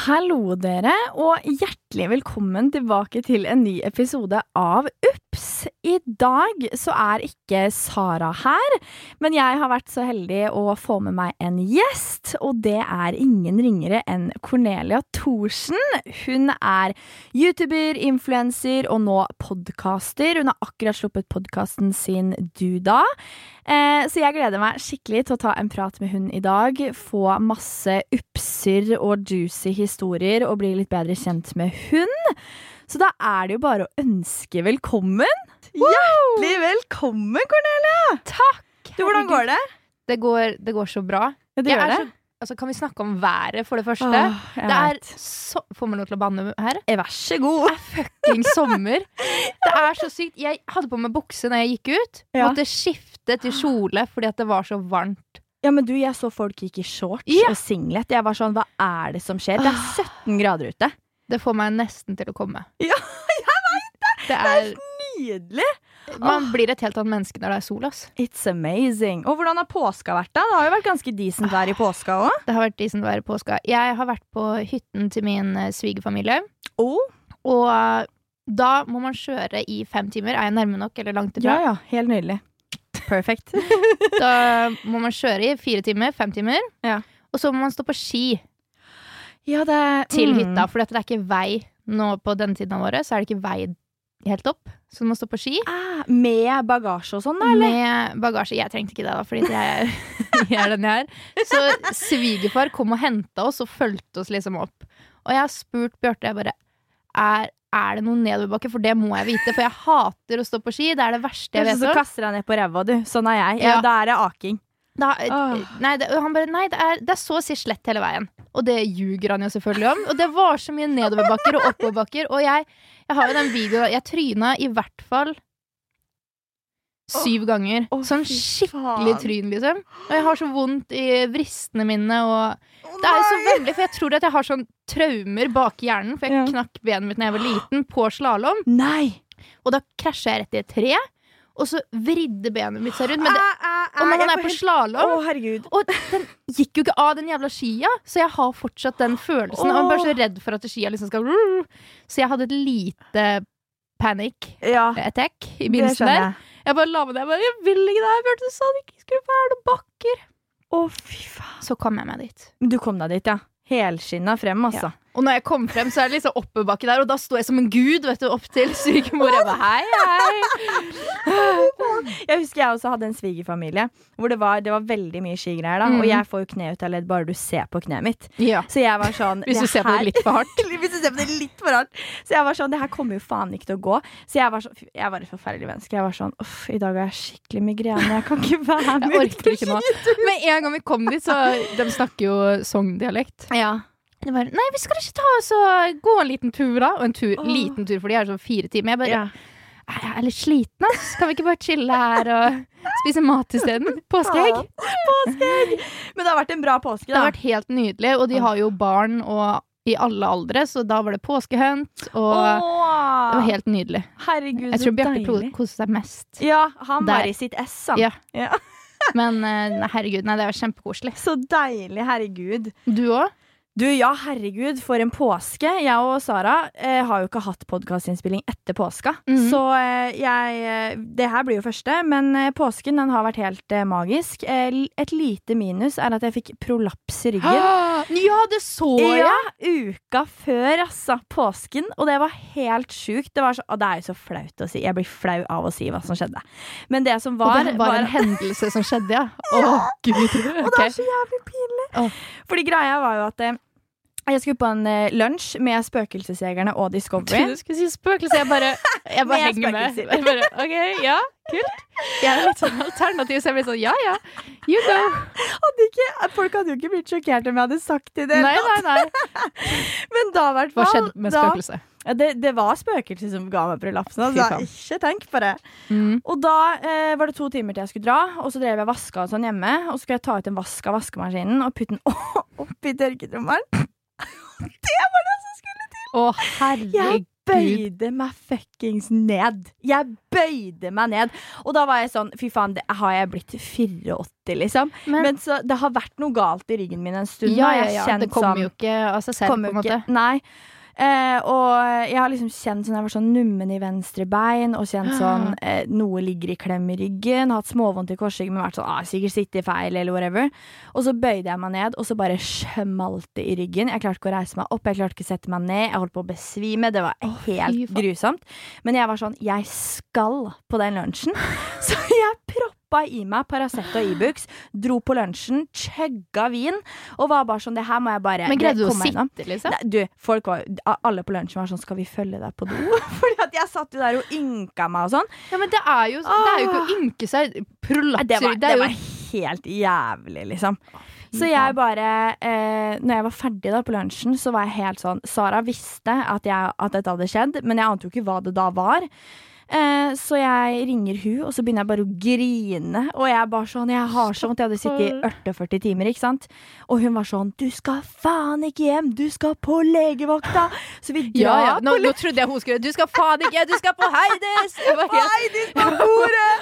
Hallo dere, og hjertelig velkommen tilbake til en ny episode av UPS. I dag så er ikke Sara her, men jeg har vært så heldig å få med meg en gjest, og det er ingen ringere enn Cornelia Thorsen. Hun er YouTuber, influenser og nå podkaster. Hun har akkurat sluppet podkasten sin Duda. Eh, så jeg gleder meg skikkelig til å ta en prat med hun i dag. Få masse upser og juicy historier og bli litt bedre kjent med hun. Så da er det jo bare å ønske velkommen. Hjertelig velkommen, Cornelia! Takk! Du, hvordan går det? Det går, det går så bra. Ja, det Jeg gjør det. Så, altså, kan vi snakke om været, for det første? Åh, det er så Får man lov til å banne her? Eh, Vær så god. Det er fucking sommer. Det er så sykt. Jeg hadde på meg bukse når jeg gikk ut. Ja. Måtte skifte til kjole fordi det var så varmt. Ja, men du, jeg så folk gikk i shorts Ja. og singlet. Jeg var sånn, hva er det som skjer? Det er 17 grader ute. Det får meg nesten til å komme. Ja, jeg veit det! det er, Nydelig! man blir et helt annet menneske når det er sol. Ass. It's amazing. Og hvordan har påska vært, da? Det har jo vært ganske decent vær i påska òg. Det har vært decent vær i påska. Jeg har vært på hytten til min eh, svigerfamilie. Oh. Og eh, da må man kjøre i fem timer. Er jeg nærme nok, eller langt ifra? Ja, ja. Helt nydelig. Perfect. Da må man kjøre i fire timer, fem timer. Ja. Og så må man stå på ski ja, det til mm. hytta, for det er ikke vei nå på denne tiden av året. Så er det ikke vei helt opp, så du må stå på ski. Ah, med bagasje og sånn, da, eller? Med bagasje. Jeg trengte ikke det, da, fordi jeg er, jeg er den jeg er. Så svigerfar kom og henta oss og fulgte oss liksom opp. Og jeg har spurt Bjarte, jeg bare er, er det noen nedoverbakke? For det må jeg vite, for jeg hater å stå på ski. Det er det verste jeg vet om. kaster jeg ned på ræva, du. Sånn er jeg. Ja. Ja. Da er det aking. Da, oh. nei, det, han bare Nei, det er, det er så å si slett hele veien. Og det ljuger han jo selvfølgelig om. Og det var så mye nedoverbakker og oppoverbakker. Og jeg, jeg har jo den videoen Jeg tryna i hvert fall syv ganger. Å, sånn skikkelig tryn, liksom. Og jeg har så vondt i vristene mine og Det er jo så veldig, for jeg tror at jeg har sånn traumer bak hjernen, for jeg Ja. knakk benet mitt da jeg var liten, på slalåm. Og da krasja jeg rett i et tre, og så vridde benet mitt seg rundt. Men det, Ah, og når han man er på slalåm Oh, og den gikk jo ikke av, den jævla skia, så jeg har fortsatt den følelsen. Og jeg er bare så redd for at skia liksom skal Så jeg hadde et lite panic Ja, attack i begynnelsen der. jeg. Bare la meg ned. Jeg, bare, jeg vil ikke det. Jeg burde du sa det ikke skulle være noen bakker. Å, fy faen. Så kom jeg meg dit. Du kom deg dit, ja. Helskinna frem, altså. Og når jeg kom frem, så er det liksom oppebakke der, og da sto jeg som en gud vet du, opp til sykemor. Jeg bare hei, hei. Jeg husker jeg også hadde en svigerfamilie hvor det var, det var veldig mye skigreier. da Mm. Og jeg får jo kne ut av ledd bare du ser på kneet mitt. Ja. Så jeg var sånn Hvis du ser på det litt for hardt. Hvis du ser på det litt for hardt. Så jeg var sånn, det her kommer jo faen ikke til å gå. Så jeg var, så, jeg var et forferdelig menneske. Jeg var sånn, uff, i dag har jeg skikkelig migrene. Jeg kan ikke være med. Orker ikke nå. Med en gang vi kom dit, så De snakker jo Sogn-dialekt. Ja. Det var, Nei, vi skal ikke ta oss og gå en liten tur, da? Og en tur, oh. liten tur, for de har sånn fire timer. Jeg bare yeah. Jeg er litt sliten, ass. Kan vi ikke bare chille her og spise mat isteden? Påskeegg. Påskeegg! Men det har vært en bra påske, Det har vært helt nydelig, og de har jo barn og i alle aldre, så da var det påskehunt, og det var helt nydelig. Herregud, Jeg tror Bjarte koste seg mest. Ja, han var i sitt ess, han. Ja. Ja. Men eh, herregud, nei, det var kjempekoselig. Så deilig, herregud. Du òg? Du, ja, herregud, for en påske. Jeg og Sara eh, har jo ikke hatt podkastinnspilling etter påska. Mhm. Så eh, jeg eh, Det her blir jo første, men eh, påsken den har vært helt eh, magisk. Et lite minus er at jeg fikk prolaps i ryggen. Ja, det så jeg! Ja, uka før, altså. Påsken. Og det var helt sjukt. Det, var så, det er jo så flaut å si. Jeg blir flau av å si hva som skjedde. Men det som var Og det var en hendelse som skjedde, ja. Å, gud. Og det er så jævlig pinlig. Åh. Fordi greia var jo at eh, jeg skulle på en eh, lunsj med Spøkelsesjegerne og Discovery. du skulle si spøkelse. Jeg bare, jeg bare henger med. Jeg bare, ok, ja, kult. Jeg er litt sånn alternativ, så jeg blir sånn ja ja, you go. Hadde ikke, folk hadde jo ikke blitt sjokkert om jeg hadde sagt det. Nei, nei, nei. Men da, i hvert Hva skjedde med spøkelset? Det, det var spøkelser som ga meg prolapsen. Altså. Ikke tenk på det. Mm. Og da eh, var det to timer til jeg skulle dra, og så drev jeg vaska og sånn hjemme. Og så skulle jeg ta ut en vask av vaskemaskinen og putte den oppi tørketrommelen. Å, Jeg herregud. bøyde meg fuckings ned. Jeg bøyde meg ned. Og da var jeg sånn Fy faen, det, har jeg blitt 84, liksom? Men, Men så det har vært noe galt i ryggen min en stund. ja, ja, Jeg ja. Det kommer sånn- jo ikke av seg selv, på en måte. ikke- Nei. Eh, og jeg har liksom kjent sånn Jeg var sånn nummen i venstre bein og kjent sånn eh, Noe ligger i klem i ryggen. Hatt småvondt i korsryggen, men vært sånn ah, sikkert i feil eller whatever. Og så bøyde jeg meg ned, og så bare smalt det i ryggen. Jeg klarte ikke å reise meg opp, jeg klarte ikke å sette meg ned. Jeg holdt på å besvime. Det var helt oh, grusomt. Men jeg var sånn Jeg skal på den lunsjen. så jeg proppa i meg Paracet og Ibux, dro på lunsjen, chugga vin, og var bare sånn Det her må jeg bare Men greide du å sitte, liksom? Nei, du, folk var, alle på lunsjen var sånn Skal vi følge deg på do? Fordi at jeg satt jo der og ynka meg og sånn. Ja, men det er jo, det er jo ikke å ynke seg. Prolapser Det var, det var helt jævlig, liksom. Så jeg bare eh, Når jeg var ferdig da på lunsjen, så var jeg helt sånn Sara visste at, jeg, at dette hadde skjedd, men jeg ante jo ikke hva det da var. Eh, så jeg ringer hun, og så begynner jeg bare å grine. Og jeg bare sånn, jeg har så vondt. Jeg hadde sittet i 48 timer, ikke sant. Og hun var sånn Du skal faen ikke hjem! Du skal på legevakta! Så vi drar ja, ja. Nå, på nå trodde jeg hun skulle Du skal faen ikke hjem! Du skal på Heides! På Heides! på bordet!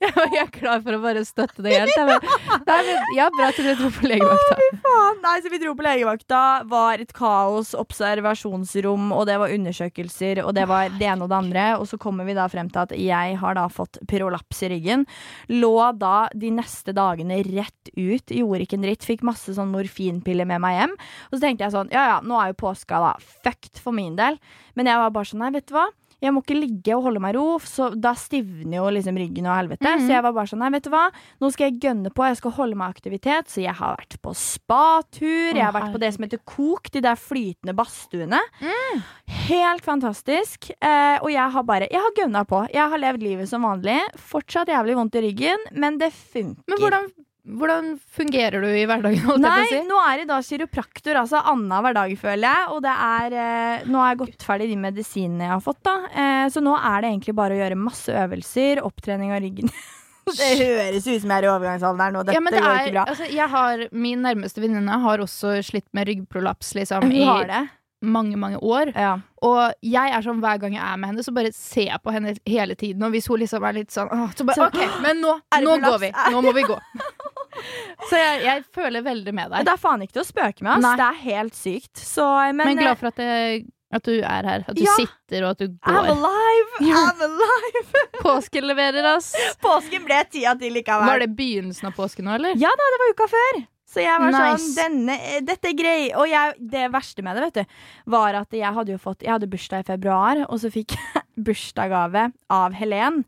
jeg var helt klar for å bare støtte det helt. Men, nei, men, ja, bra at du dro på legevakta. Faen, Nei, så vi dro på legevakta. Var et kaos, observasjonsrom, og det var undersøkelser, og det var det ene og det andre. Og så kommer vi da frem til at jeg har da fått prolaps i ryggen. Lå da de neste dagene rett ut, gjorde ikke en dritt. Fikk masse sånn morfinpiller med meg hjem. Og så tenkte jeg sånn, ja ja, nå er jo påska da fucked for min del. Men jeg var bare sånn, nei, vet du hva? Jeg må ikke ligge og holde meg ro, så da stivner jo liksom ryggen og helvete. Mhm. Så jeg var bare sånn, nei, vet du hva? Nå skal jeg gønne på, jeg skal holde meg i aktivitet. Så jeg har vært på spatur, jeg har vært på det som heter kok, de der flytende badstuene. Mm. Helt fantastisk. Eh, og jeg har bare, jeg har gønna på. Jeg har levd livet som vanlig. Fortsatt jævlig vondt i ryggen, men det funker. Men hvordan, hvordan fungerer du i hverdagen? Nei, si? nå er jeg da kiropraktor, altså annenhver dag, føler jeg. Og det er eh, Nå har jeg gått ferdig de medisinene jeg har fått, da. Eh, så nå er det egentlig bare å gjøre masse øvelser, opptrening av ryggen. det høres ut som jeg er i overgangsalderen, og dette Ja, men det går ikke bra. altså, har, min nærmeste venninne har også slitt med ryggprolaps liksom, Hun har det. Mange, mange år. Ja. Og jeg er sånn hver gang jeg er med henne, så bare ser jeg på henne hele tiden. Og hvis hun liksom er litt sånn Så bare OK, men nå, nå går vi. Nå må vi gå. Så jeg, jeg føler veldig med deg. Det er faen ikke til å spøke med, ass. Det er helt sykt. Så, men, Men eh, glad for at, det, at du er her. At du Ja. sitter, og at du går. I'm alive! Ja. I'm alive! Påsken leverer, ass. Påsken ble tida til likevel. Var det begynnelsen av påsken nå, eller? Ja da, det var uka før. Så jeg var Nice. sånn denne, eh, Dette er grei. Og jeg, det verste med det, vet du, var at jeg hadde jo fått Jeg hadde bursdag i februar, og så fikk jeg bursdagsgave av Helen.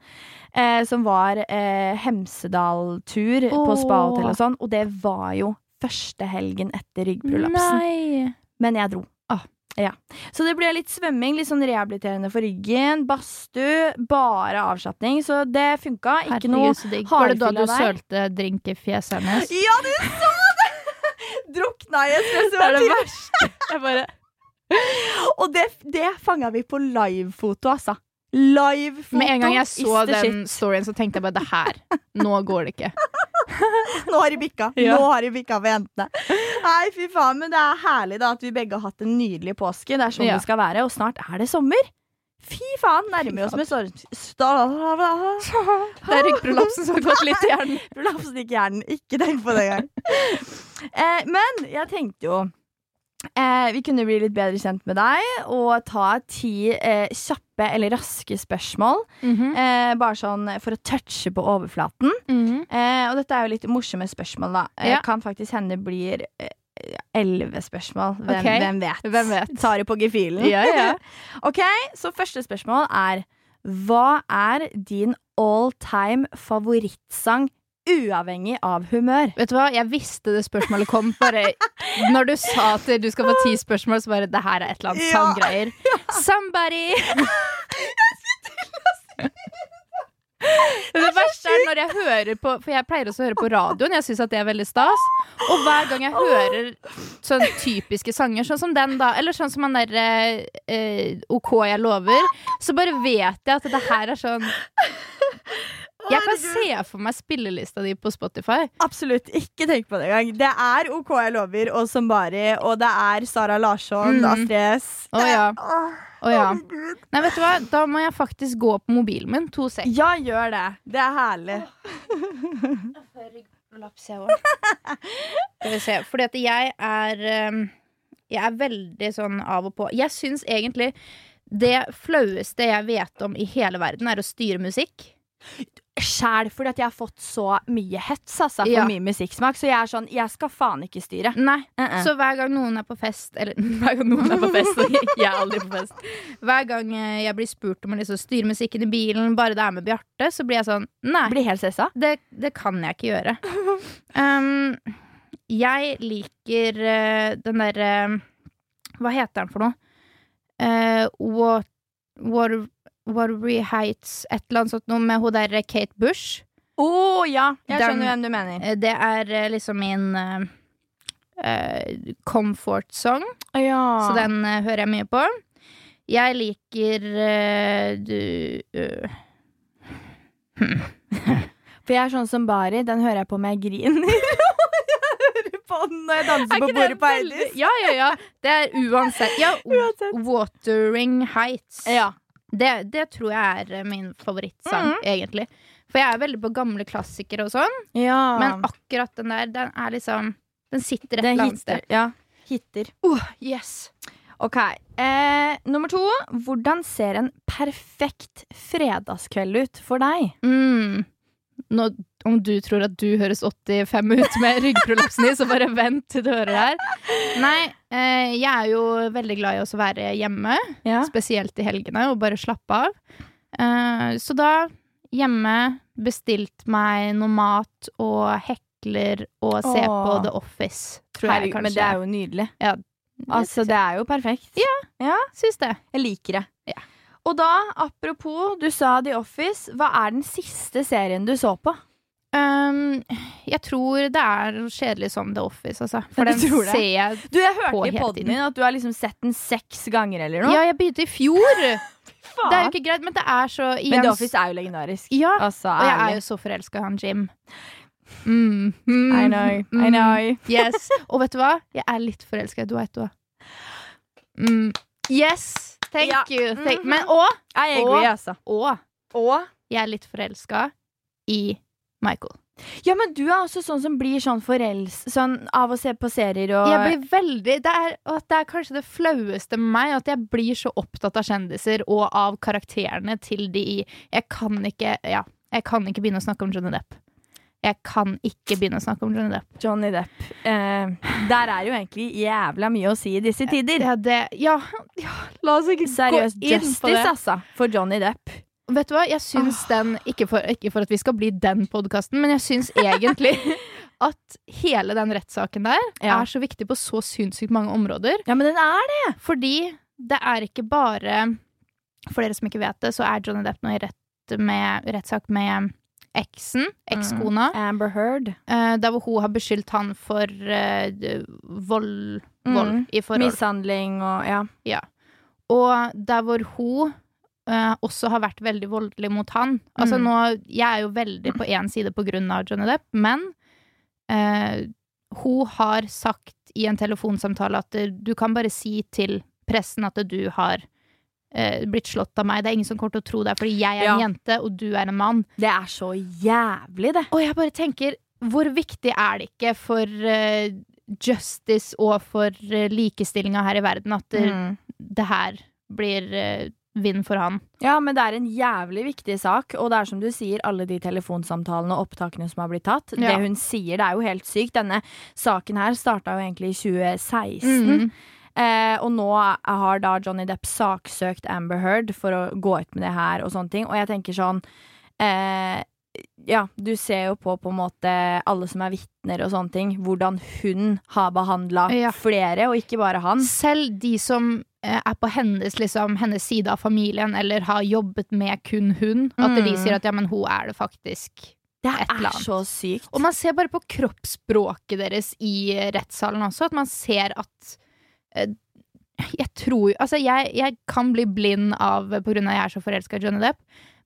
Eh, som var eh, Hemsedal-tur på Åh. spahotell og sånn. Og det var jo første helgen etter ryggprolapsen. Men jeg dro. Ah. Ja. Så det ble litt svømming, litt sånn rehabiliterende for ryggen. Badstue, bare avslapning. Så det funka. Ikke noe hardfylla der. Var det da du sølte drink i fjeset hennes? Ja, du så det! Drukna i Det er det verste. Jeg bare Og det, det fanga vi på livefoto, altså. Livefoto Med en gang jeg så den storyen, så tenkte jeg bare det her. Nå går det ikke. Nå har de bikka. Ja. Nå har de bikka for jentene. Nei, fy faen, men det er herlig da at vi begge har hatt en nydelig påske. Det er sånn Ja. det skal være, og snart er det sommer. Fy faen, nærmer oss med storm... Det er ryggprolapsen som har gått litt i hjernen. Prolapsen gikk i hjernen. Ikke tenk på det engang. eh, men jeg tenkte jo eh, vi kunne bli litt bedre kjent med deg og ta ti eh, kjappe eller raske spørsmål. Mhm. Eh, bare sånn for å touche på overflaten. Mhm. Eh, og dette er jo litt morsomme spørsmål, da. Eh, Ja. Kan faktisk hende blir elleve spørsmål. Hvem, okay. hvem vet? Hvem vet? Tar det på gefühlen. Ja, ja. ok, så første spørsmål er Hva er din all time favorittsang uavhengig av humør? Vet du hva, jeg visste det spørsmålet kom. Bare Når du sa at du skal få ti spørsmål, så bare det her er et eller annet Ja. sanggreier. Somebody! Det verste er når jeg hører på For jeg pleier også å høre på radioen. Jeg syns det er veldig stas. Og hver gang jeg hører sånne typiske sanger, sånn som den, da, eller sånn som han derre eh, OK, jeg lover, så bare vet jeg at det her er sånn Jeg kan se for meg spillelista di på Spotify. Absolutt. Ikke tenk på det engang. Det er OK jeg lover og Sombari, og det er Sara Larsson, Mm. Astrid S. Å ja. Å ja. Nei, vet du hva? Da må jeg faktisk gå på mobilen min. To sek. Ja, gjør det. Det er herlig. Skal vi se. Fordi at jeg er um, Jeg er veldig sånn av og på. Jeg syns egentlig det flaueste jeg vet om i hele verden, er å styre musikk. Sjæl, fordi at jeg har fått så mye hets altså, for Ja. mye musikksmak. Så jeg er sånn, jeg skal faen ikke styre. Nei. Uh-uh. Så hver gang noen er på fest Eller hver gang noen er på fest Jeg er aldri på fest. Hver gang eh, jeg blir spurt om å liksom styre musikken i bilen, bare det er med Bjarte, så blir jeg sånn Nei. Blir helt stressa. Det, det kan jeg ikke gjøre. Um, jeg liker uh, den derre Hva heter den for noe? Uh, what, what, Waterbury Heights, et eller annet sånt noe med hun derre Kate Bush. Å ja, jeg Den- skjønner hvem du mener. Eh, det er eh, liksom min uh, eh, comfort song, Ja. så den uh, hører jeg mye på. Jeg liker eh, du øh, For jeg er sånn som Bari, den hører jeg på med griner. når jeg danser Er på bordet på Eidis. Ja, ja, ja. Det er uansett. Ja. Watering Heights. Ja. Det, det tror jeg er eh, min favorittsang, mm. egentlig. For jeg er veldig på gamle klassikere og sånn, ja. men akkurat den der, den er liksom Den sitter et eller annet sted. Ja. Hitter. Oh, yes. Ok. Eh, nummer to. Hvordan ser en perfekt fredagskveld ut for deg? Mm. Nå, om du tror at du høres 85 ut med ryggprolapsen i, så bare vent til du hører det her. Nei, eh, jeg er jo veldig glad i å være hjemme, Ja. spesielt i helgene, og bare slappe av. Eh, så da, hjemme, bestilt meg noe mat og hekler og se Åh. på The Office, tror jeg kanskje. men det er jo nydelig. Ja, Altså, det er jo perfekt. Ja. Syns det. Jeg liker det. Ja. Og da, apropos, du sa The Office. Hva er den siste serien du så på? Um, jeg tror det er kjedelig som The Office, altså. For Ja, den ser jeg Du, Jeg hørte i poden din at du har liksom sett den seks ganger eller noe. Ja, jeg begynte i fjor! Det er jo ikke greit, men det er så igjen, Men The Office er jo legendarisk. Ja, Altså, Og jeg er jo så forelska i han Jim. Mm, mm, I know, I mm, know. Yes. Og vet du hva? Jeg er litt forelska i Dwight òg. Mm. Yes! Thank Ja. you. Thank, Mhm. Men og, I Og- altså. og Og jeg er litt forelska i Michael. Ja, men du er også sånn som blir sånn forels... Sånn av å se på serier og Jeg blir veldig det er, det er kanskje det flaueste med meg, at jeg blir så opptatt av kjendiser og av karakterene til de i Jeg kan ikke Ja, jeg kan ikke begynne å snakke om Johnny Depp. Jeg kan ikke begynne å snakke om Johnny Depp. Johnny Depp. Eh, der er jo egentlig jævla mye å si i disse tider. Ja, det, ja, ja la oss ikke Seriøs gå inn på justice, altså, for Johnny Depp. Vet du hva, jeg syns den ikke for, ikke for at vi skal bli den podkasten, men jeg syns egentlig at hele den rettssaken der Ja. er så viktig på så sinnssykt mange områder. Ja, men den er det! Fordi det er ikke bare For dere som ikke vet det, så er Johnny Depp nå i rett med, rettssak med eksen, ekskona, Amber Heard. Uh, der hvor hun har beskyldt han for uh, vold, vold Mm. i forhold. Mishandling og ja. Og der hvor hun eh, også har vært veldig voldelig mot han. Altså Mm. nå, Jeg er jo veldig på én side på grunn av Johnny Depp, men uh, hun har sagt i en telefonsamtale at eh, du kan bare si til pressen at du har blitt slått av meg. Det er ingen som kommer til å tro det, fordi jeg er en jente, og du er en mann. Det er så jævlig, det. Og jeg bare tenker, hvor viktig er det ikke for justice og for uh, likestillinga her i verden at Mm. det her blir vind for han? Ja, men det er en jævlig viktig sak, og det er som du sier, alle de telefonsamtalene og opptakene som har blitt tatt. Ja. Det hun sier, det er jo helt sykt. Denne saken her starta jo egentlig i 2016. Mm. Eh, og nå har da Johnny Depp saksøkt Amber Heard for å gå ut med det her og sånne ting. Og jeg tenker sånn eh, ja, du ser jo på på en måte alle som er vitner og sånne ting, hvordan hun har behandla Ja. flere, og ikke bare han. Selv de som eh, er på hennes, liksom, hennes side av familien, eller har jobbet med kun hun, at de Mm. sier at ja, men hun er det faktisk. Det er så sykt. Og man ser bare på kroppsspråket deres i eh, rettssalen også, at man ser at eh, Jeg tror Altså, jeg, jeg kan bli blind av på grunn av at jeg er så forelska i Johnny Depp,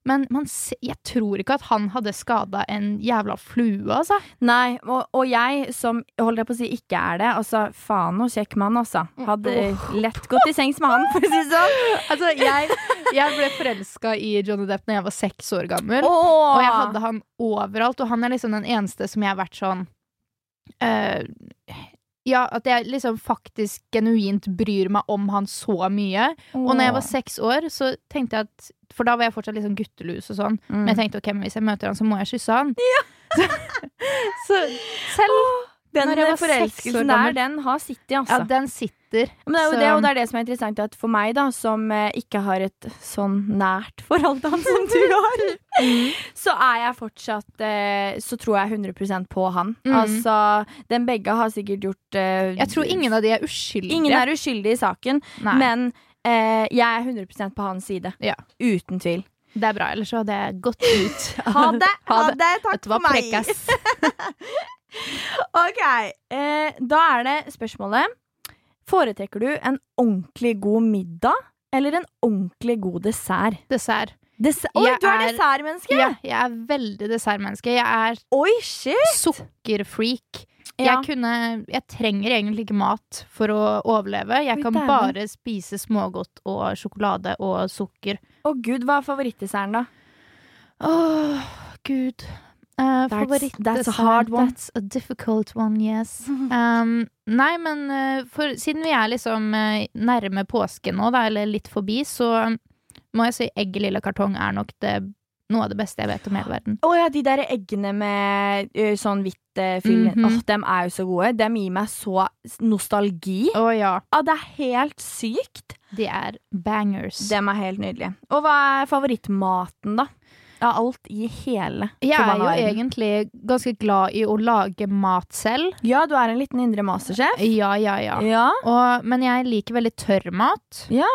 men man, jeg tror ikke at han hadde skada en jævla flue, altså. Nei, og, og jeg som holder jeg på å si ikke er det, altså faen noe kjekk mann, altså. Hadde lett gått i sengs med han, for å si det sånn. Altså, jeg, jeg ble forelska i Johnny Depp når jeg var seks år gammel. Åh. Og jeg hadde han overalt, og han er liksom den eneste som jeg har vært sånn eh, Ja, at jeg liksom faktisk genuint bryr meg om han så mye. Og når jeg var seks år, så tenkte jeg at For da var jeg fortsatt litt sånn guttelus og sånn. Mm. Men jeg tenkte ok, men hvis jeg møter han, så må jeg kysse han. så selv Den seks forelskelsen der, den har sittet, Ja, altså. den sitter. Men det er jo Så- det, og det er det som er interessant, at for meg, da, som eh, ikke har et sånn nært forhold til han som du har, så er jeg fortsatt eh, Så tror jeg 100 på han. Mm. Altså, den begge har sikkert gjort eh, Jeg tror ingen av de er uskyldige. Ingen er uskyldige i saken, Nei, men eh, jeg er 100 på hans side. Ja. Uten tvil. det er bra, ellers så hadde jeg gått ut. Ha det! Ha det. Takk for meg. Ok, eh, da er det spørsmålet. Foretrekker du en ordentlig god middag eller en ordentlig god dessert? Dessert. Dess Oi, Jeg du er er- dessertmenneske! Ja, jeg er veldig dessertmenneske. Jeg er Oi, shit! sukkerfreak. Ja. Jeg, kunne, jeg trenger egentlig ikke mat for å overleve. Jeg kan bare spise smågodt og sjokolade og sukker. Å gud, hva er favorittdesserten, da? Åh, gud. Uh, That's- that's a hard one. That's a difficult one, yes. Um, nei, men uh, for, siden vi er liksom uh, nærme påske nå, da, eller litt forbi, så må jeg si egg i lilla kartong er nok det, noe av det beste jeg vet om hele verden. Å ja, de der eggene med sånn hvitt fyll -hmm. oh, Dem er jo så gode. Dem gir meg så nostalgi. Å ja. Ah, det er helt sykt. De er bangers. Dem er helt nydelige. Og hva er favorittmaten, da? Av alt i hele Jeg er jo egentlig ganske glad i å lage mat selv. Ja, du er en liten indre mastersjef. Ja, ja, ja. Ja. Og, men jeg liker veldig tørr mat. ja.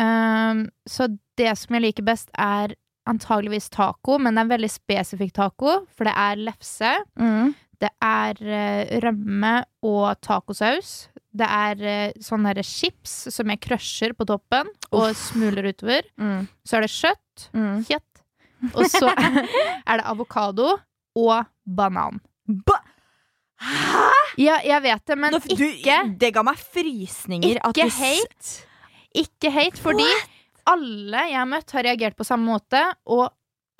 Um, så det som jeg liker best, er antageligvis taco, men det er en veldig spesifikk taco, for det er lefse. Mm. Det er eh, rømme og tacosaus. Det er uh, sånne der chips som jeg crusher på toppen og smuler utover. Mm. Så er det kjøtt. Mm. Kjøtt. Og så er det avokado og banan. Ba Hæ?! Ja, jeg vet det, men Nå, du, ikke det ga meg frysninger. Ikke hate. Ikke hate, fordi alle jeg har møtt, har reagert på samme måte, og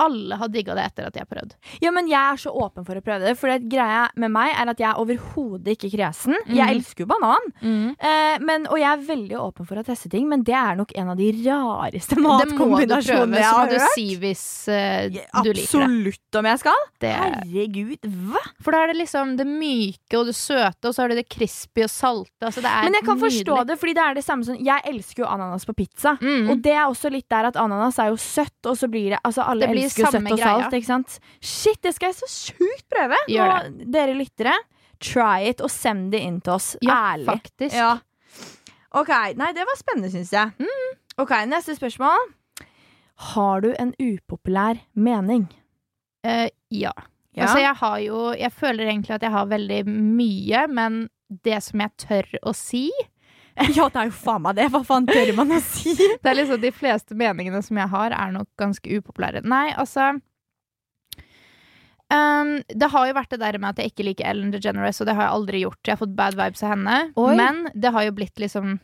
alle har digga det etter at de har prøvd. Ja, men jeg er så åpen for å prøve det. For det greia med meg er at jeg er overhodet ikke kresen. Jeg Mhm. elsker jo banan. Eh, men, og jeg er veldig åpen for å teste ting, men det er nok en av de rareste Det må du prøve, matkombinasjonene jeg så må har du si hvis uh, du liker det. Absolutt om jeg skal. det. Herregud, hva? For da er det liksom det myke og det søte, og så har du det crispy og salte. Altså, det er Men jeg kan forstå det, fordi det er det samme som Jeg elsker jo ananas på pizza. Mm. Og det er også litt der at ananas er jo søtt, og så blir det Altså, alle Det blir elsker jo søtt og salt, ikke sant? Shit, det skal jeg så sjukt prøve! Nå, dere lyttere, try it, og send det inn til oss. Ja, Ærlig. faktisk. Ja. OK. Nei, det var spennende, syns jeg. Mm. OK, neste spørsmål. Har du en upopulær mening? Uh, ja. Ja. Altså, jeg har jo Jeg føler egentlig at jeg har veldig mye, men det som jeg tør å si ja, det er jo faen meg det. Hva faen tør man å si? Det er liksom De fleste meningene som jeg har, er nok ganske upopulære. Nei, altså um, Det har jo vært det der med at jeg ikke liker Ellen DeGeneres, og det har jeg aldri gjort. Jeg har fått bad vibes av henne. Oi. Men det har jo blitt liksom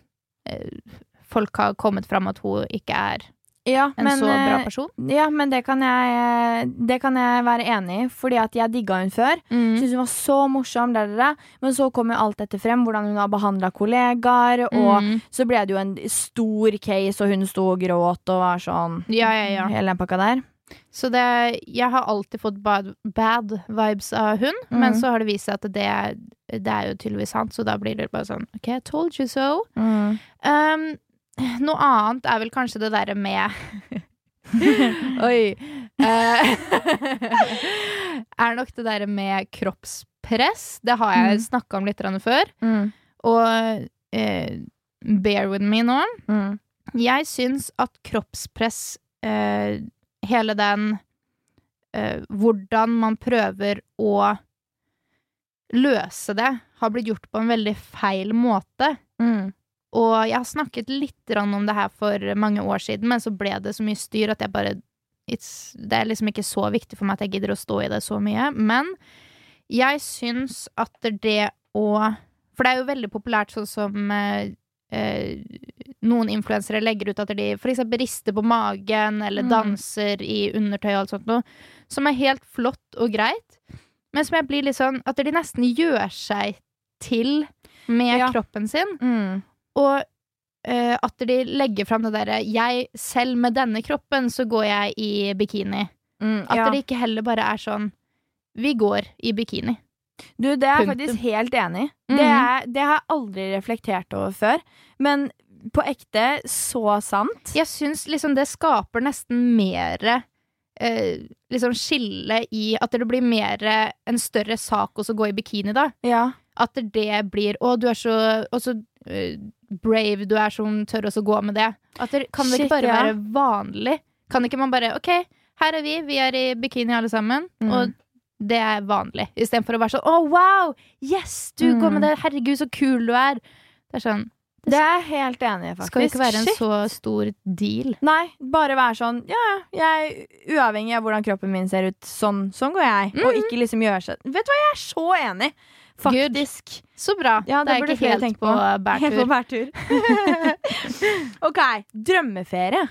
eh, Folk har kommet fram at hun ikke er Ja, en men, så bra eh, person. Ja, men det kan jeg, det kan jeg være enig i, fordi at jeg digga hun før. Mm. Syntes hun var så morsom, der, der, der. men så kom jo alt dette frem, hvordan hun har behandla kollegaer. Og Mm. så ble det jo en stor case, og hun sto og gråt og var sånn Ja, ja, ja. Hele den pakka der. Så det, jeg har alltid fått bad, bad vibes av hun, Mm. men så har det vist seg at det, det er jo tydeligvis sant, så da blir det bare sånn OK, I told you so. Um, noe annet er vel kanskje det derre med Oi. Eh, er nok det der med kroppspress. Det har jeg Mm. snakka om litt før. Mm. Og eh, bear with me nå. Mm. Jeg syns at kroppspress, eh, hele den eh, Hvordan man prøver å løse det, har blitt gjort på en veldig feil måte. Mm. Og jeg har snakket litt om det her for mange år siden, men så ble det så mye styr at jeg bare it's, Det er liksom ikke så viktig for meg at jeg gidder å stå i det så mye. Men jeg syns at det å For det er jo veldig populært sånn som eh, eh, noen influensere legger ut at de eksempel rister på magen eller Mm. danser i undertøy og alt sånt noe, som er helt flott og greit, men som jeg blir litt sånn at de nesten gjør seg til med Ja. kroppen sin. Mm. Og uh, at de legger fram det derre jeg, Selv med denne kroppen så går jeg i bikini. Mm. At Ja. det ikke heller bare er sånn Vi går i bikini. Du, det er jeg faktisk helt enig i. Det, er- det har jeg aldri reflektert over før. Men på ekte så sant. Jeg syns liksom det skaper nesten mer eh, liksom skille i At det blir mer en større sak også å gå i bikini, da. Ja. At det blir Å, du er så Og så brave du er som tør også gå med det. Det, kan det Shit, ikke bare ja. være vanlig? Kan ikke man bare OK, her er vi, vi er i bikini alle sammen, Mm. og det er vanlig. Istedenfor å være sånn Å, wow! Yes, du går med Mm. det! Herregud, så kul du er! Det er sånn Det er jeg helt enig i, faktisk. Skal ikke være en Shit. så stor deal. Nei, bare være sånn Ja, jeg uavhengig av hvordan kroppen min ser ut, sånn, sånn går jeg. Og Mhm. ikke liksom gjøre seg Vet du hva, jeg er så enig! Faktisk. Så bra. Ja, det det, er ikke helt på. Helt på bærtur. ok, drømmeferie.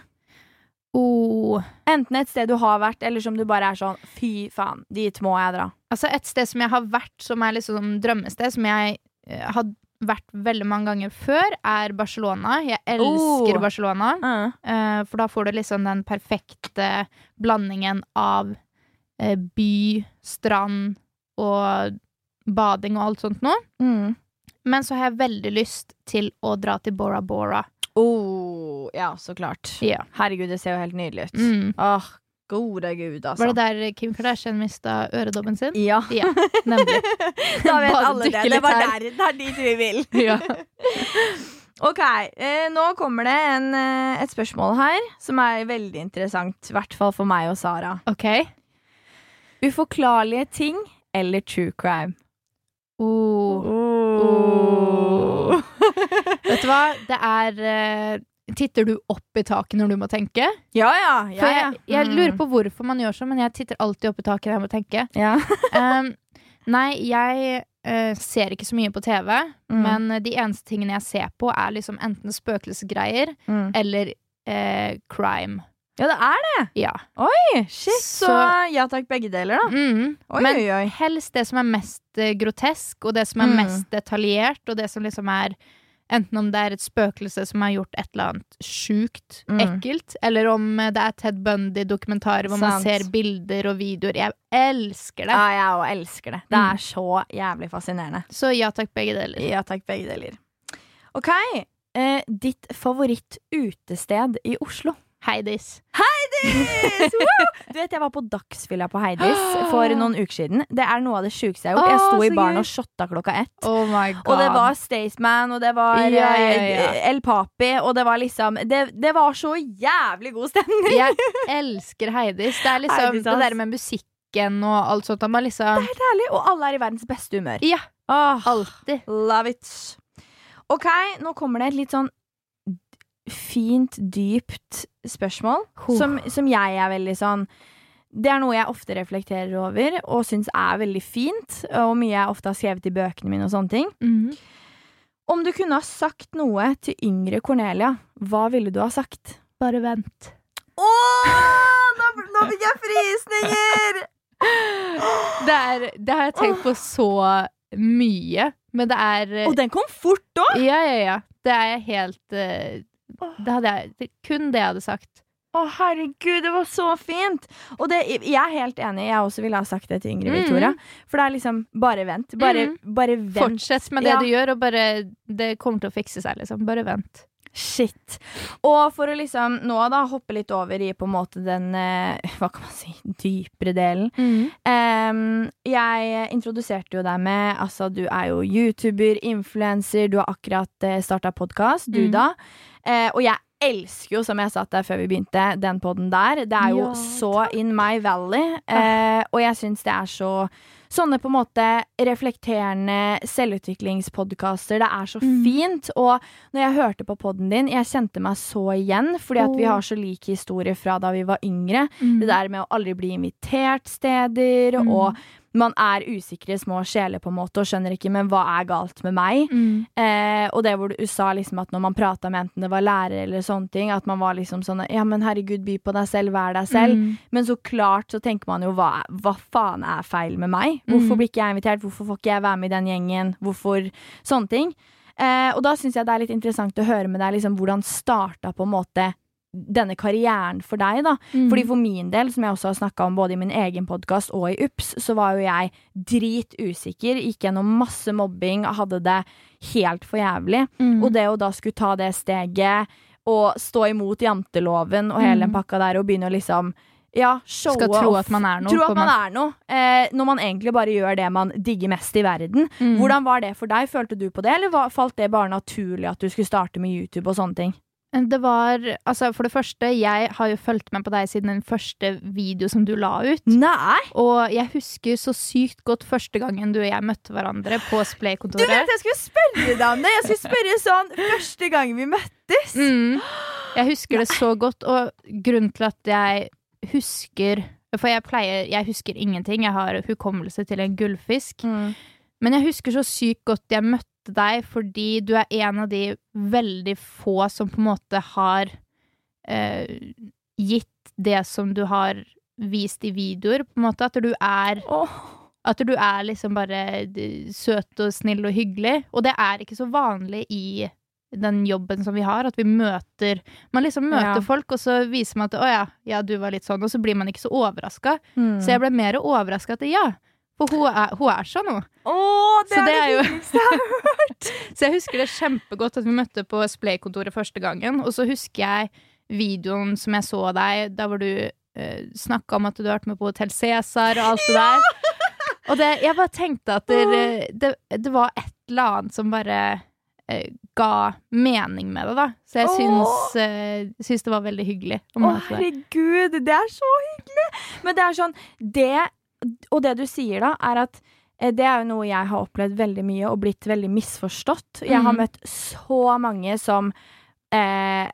Oh. Enten et sted du har vært, eller som du bare er sånn Fy faen, dit må jeg dra. Altså et sted som jeg har vært, som er liksom drømmested, som jeg uh, har vært veldig mange ganger før, er Barcelona. Jeg elsker Oh. Barcelona. Uh. Uh, for da får du liksom den perfekte blandingen av eh, by, strand og bading og alt sånt nå. Mm. Men så har jeg veldig lyst til å dra til Bora Bora. Oh, ja, så klart. Ja. Herregud, det ser jo helt nydelig ut. Mm. Åh, gode gud, altså. Var det der Kim Kardashian mista øredobben sin? Ja. Ja, nemlig. Da vet Bare alle det. Det var her. der, det er dit vi vil. Ja. Ok, eh, nå kommer det en, eh, et spørsmål her som er veldig interessant. I hvert fall for meg og Sara. OK. Uforklarlige ting eller true crime? Oh. Oh. Vet du hva? Det er eh, Titter du opp i taket når du må tenke? Ja, ja. ja, ja. jeg, jeg lurer Mm. på hvorfor man gjør sånn, men jeg titter alltid opp i taket når jeg må tenke. ja. Um, nei, jeg uh, ser ikke så mye på TV, Mm. men de eneste tingene jeg ser på, er liksom enten spøkelsesgreier Mm. eller uh, crime. Ja, det er det. Ja. Oi, shit. Så, Så- ja takk, begge deler, da. Mm. Oi, Men oi, oi. helst det som er mest eh, grotesk, og det som er Mm. mest detaljert, og det som liksom er Enten om det er et spøkelse som har gjort et eller annet sjukt, Mm. ekkelt, eller om eh, det er Ted Bundy-dokumentarer hvor man ser bilder og videoer. Jeg elsker det. Ja, jeg òg elsker det. Det er så jævlig fascinerende. Så ja takk, begge deler. Ja takk, begge deler. Ok, eh, ditt favoritt-utested i Oslo? Heidis. Heidis! Du vet, Jeg var på dagsfylla på Heidis for noen uker siden. Det er noe av det sjukeste jeg har gjort. Jeg sto i baren og shotta klokka ett. Oh my god. Og det var Staysman, og det var Ja, ja, eh, ja. El Papi, og det var liksom Det, det var så jævlig god stemning! Jeg elsker Heidis. Det er liksom Heidis, det der med musikken og alt sånt. At man liksom Helt ærlig, og alle er i verdens beste humør. Ja, oh, alltid. love it. Ok, nå kommer det et litt sånn fint, dypt spørsmål. Som, som jeg er veldig sånn Det er noe jeg ofte reflekterer over og syns er veldig fint, og mye jeg ofte har skrevet i bøkene mine og sånne ting. Mhm. Om du kunne ha sagt noe til yngre Cornelia, hva ville du ha sagt? Bare vent. Åh, nå, nå fikk jeg frysninger! Det, er, det har jeg tenkt på så mye, men det er Og den kom fort òg! Ja, ja, ja. Det er jeg helt eh, Det hadde jeg det, Kun det jeg hadde sagt. Å, herregud, det var så fint! Og det, jeg er helt enig. Jeg også ville ha sagt det til yngre Mm. Victoria. For det er liksom Bare vent. Bare, Mm. bare vent. Fortsett med det Ja. du gjør, og bare Det kommer til å fikse seg, liksom. Bare vent. Shit. Og for å liksom nå da hoppe litt over i på en måte den eh, hva kan man si, dypere delen. Em, jeg introduserte jo deg med Altså, du er jo YouTuber, influenser, du har akkurat uh, starta podkast, du Mm. da. Eh, og jeg elsker jo, som jeg sa der før vi begynte, den poden der. Det er jo Ja, så in my valley. Eh, og jeg syns det er så Sånne på en måte reflekterende selvutviklingspodkaster. Det er så Mm. fint. Og når jeg hørte på poden din, jeg kjente meg så igjen, fordi at vi har så like historier fra da vi var yngre. Mm. Det der med å aldri bli invitert steder, Mm. og man er usikre små sjeler på en måte og skjønner ikke men hva er galt med meg. Mm. Eh, og det hvor du sa liksom at når man prata med enten det var lærer eller sånne ting, at man var liksom sånn Ja, men herregud, by på deg selv, vær deg selv. Mm. Men så klart så tenker man jo hva, hva faen er feil med meg? Hvorfor Mm. blir ikke jeg invitert? Hvorfor får ikke jeg være med i den gjengen? Hvorfor Sånne ting. Eh, og da syns jeg det er litt interessant å høre med deg liksom hvordan starta på en måte denne karrieren for deg, da. Mm. Fordi for min del, som jeg også har snakka om både i min egen podkast og i UPS, så var jo jeg dritusikker. Gikk gjennom masse mobbing, hadde det helt for jævlig. Mm. Og det å da skulle ta det steget og stå imot janteloven og hele den Mm. pakka der og begynne å liksom ja, showe Skal tro at man er noe. Tro at man er noe. Eh, når man egentlig bare gjør det man digger mest i verden. Mm. Hvordan var det for deg? Følte du på det, eller falt det bare naturlig at du skulle starte med YouTube og sånne ting? Det var Altså, for det første, jeg har jo fulgt med på deg siden den første video som du la ut. Nei! Og jeg husker så sykt godt første gangen du og jeg møtte hverandre på Du vet Splay-kontoret. jeg skulle spørre deg om det! Jeg skulle spørre sånn første gang vi møttes. Mm. Jeg husker det så godt, og grunnen til at jeg husker For jeg pleier Jeg husker ingenting. Jeg har hukommelse til en gullfisk. Mm. Men jeg husker så sykt godt jeg møtte deg, fordi du er en av de veldig få som på en måte har eh, gitt det som du har vist i videoer, på en måte. At du er oh. At du er liksom bare søt og snill og hyggelig. Og det er ikke så vanlig i den jobben som vi har, at vi møter Man liksom møter Ja. folk, og så viser man at 'å ja, ja, du var litt sånn', og så blir man ikke så overraska. Mm. Så jeg ble mer overraska at ja, for hun er, hun er sånn, hun. Åh, det, Så er det er hyggeligste jeg har Så jeg husker det kjempegodt at vi møtte på Splay-kontoret første gangen. Og så husker jeg videoen som jeg så deg, da hvor du uh, snakka om at du har vært med på Hotell Cæsar og alt det der. Og det, jeg bare tenkte at det, det, det var et eller annet som bare eh, ga mening med det, da. Så jeg syns, eh, syns det var veldig hyggelig å herregud, det er så hyggelig! Men det er sånn Det, og det du sier da, er at eh, det er jo noe jeg har opplevd veldig mye og blitt veldig misforstått. Jeg har Mhm. møtt så mange som eh,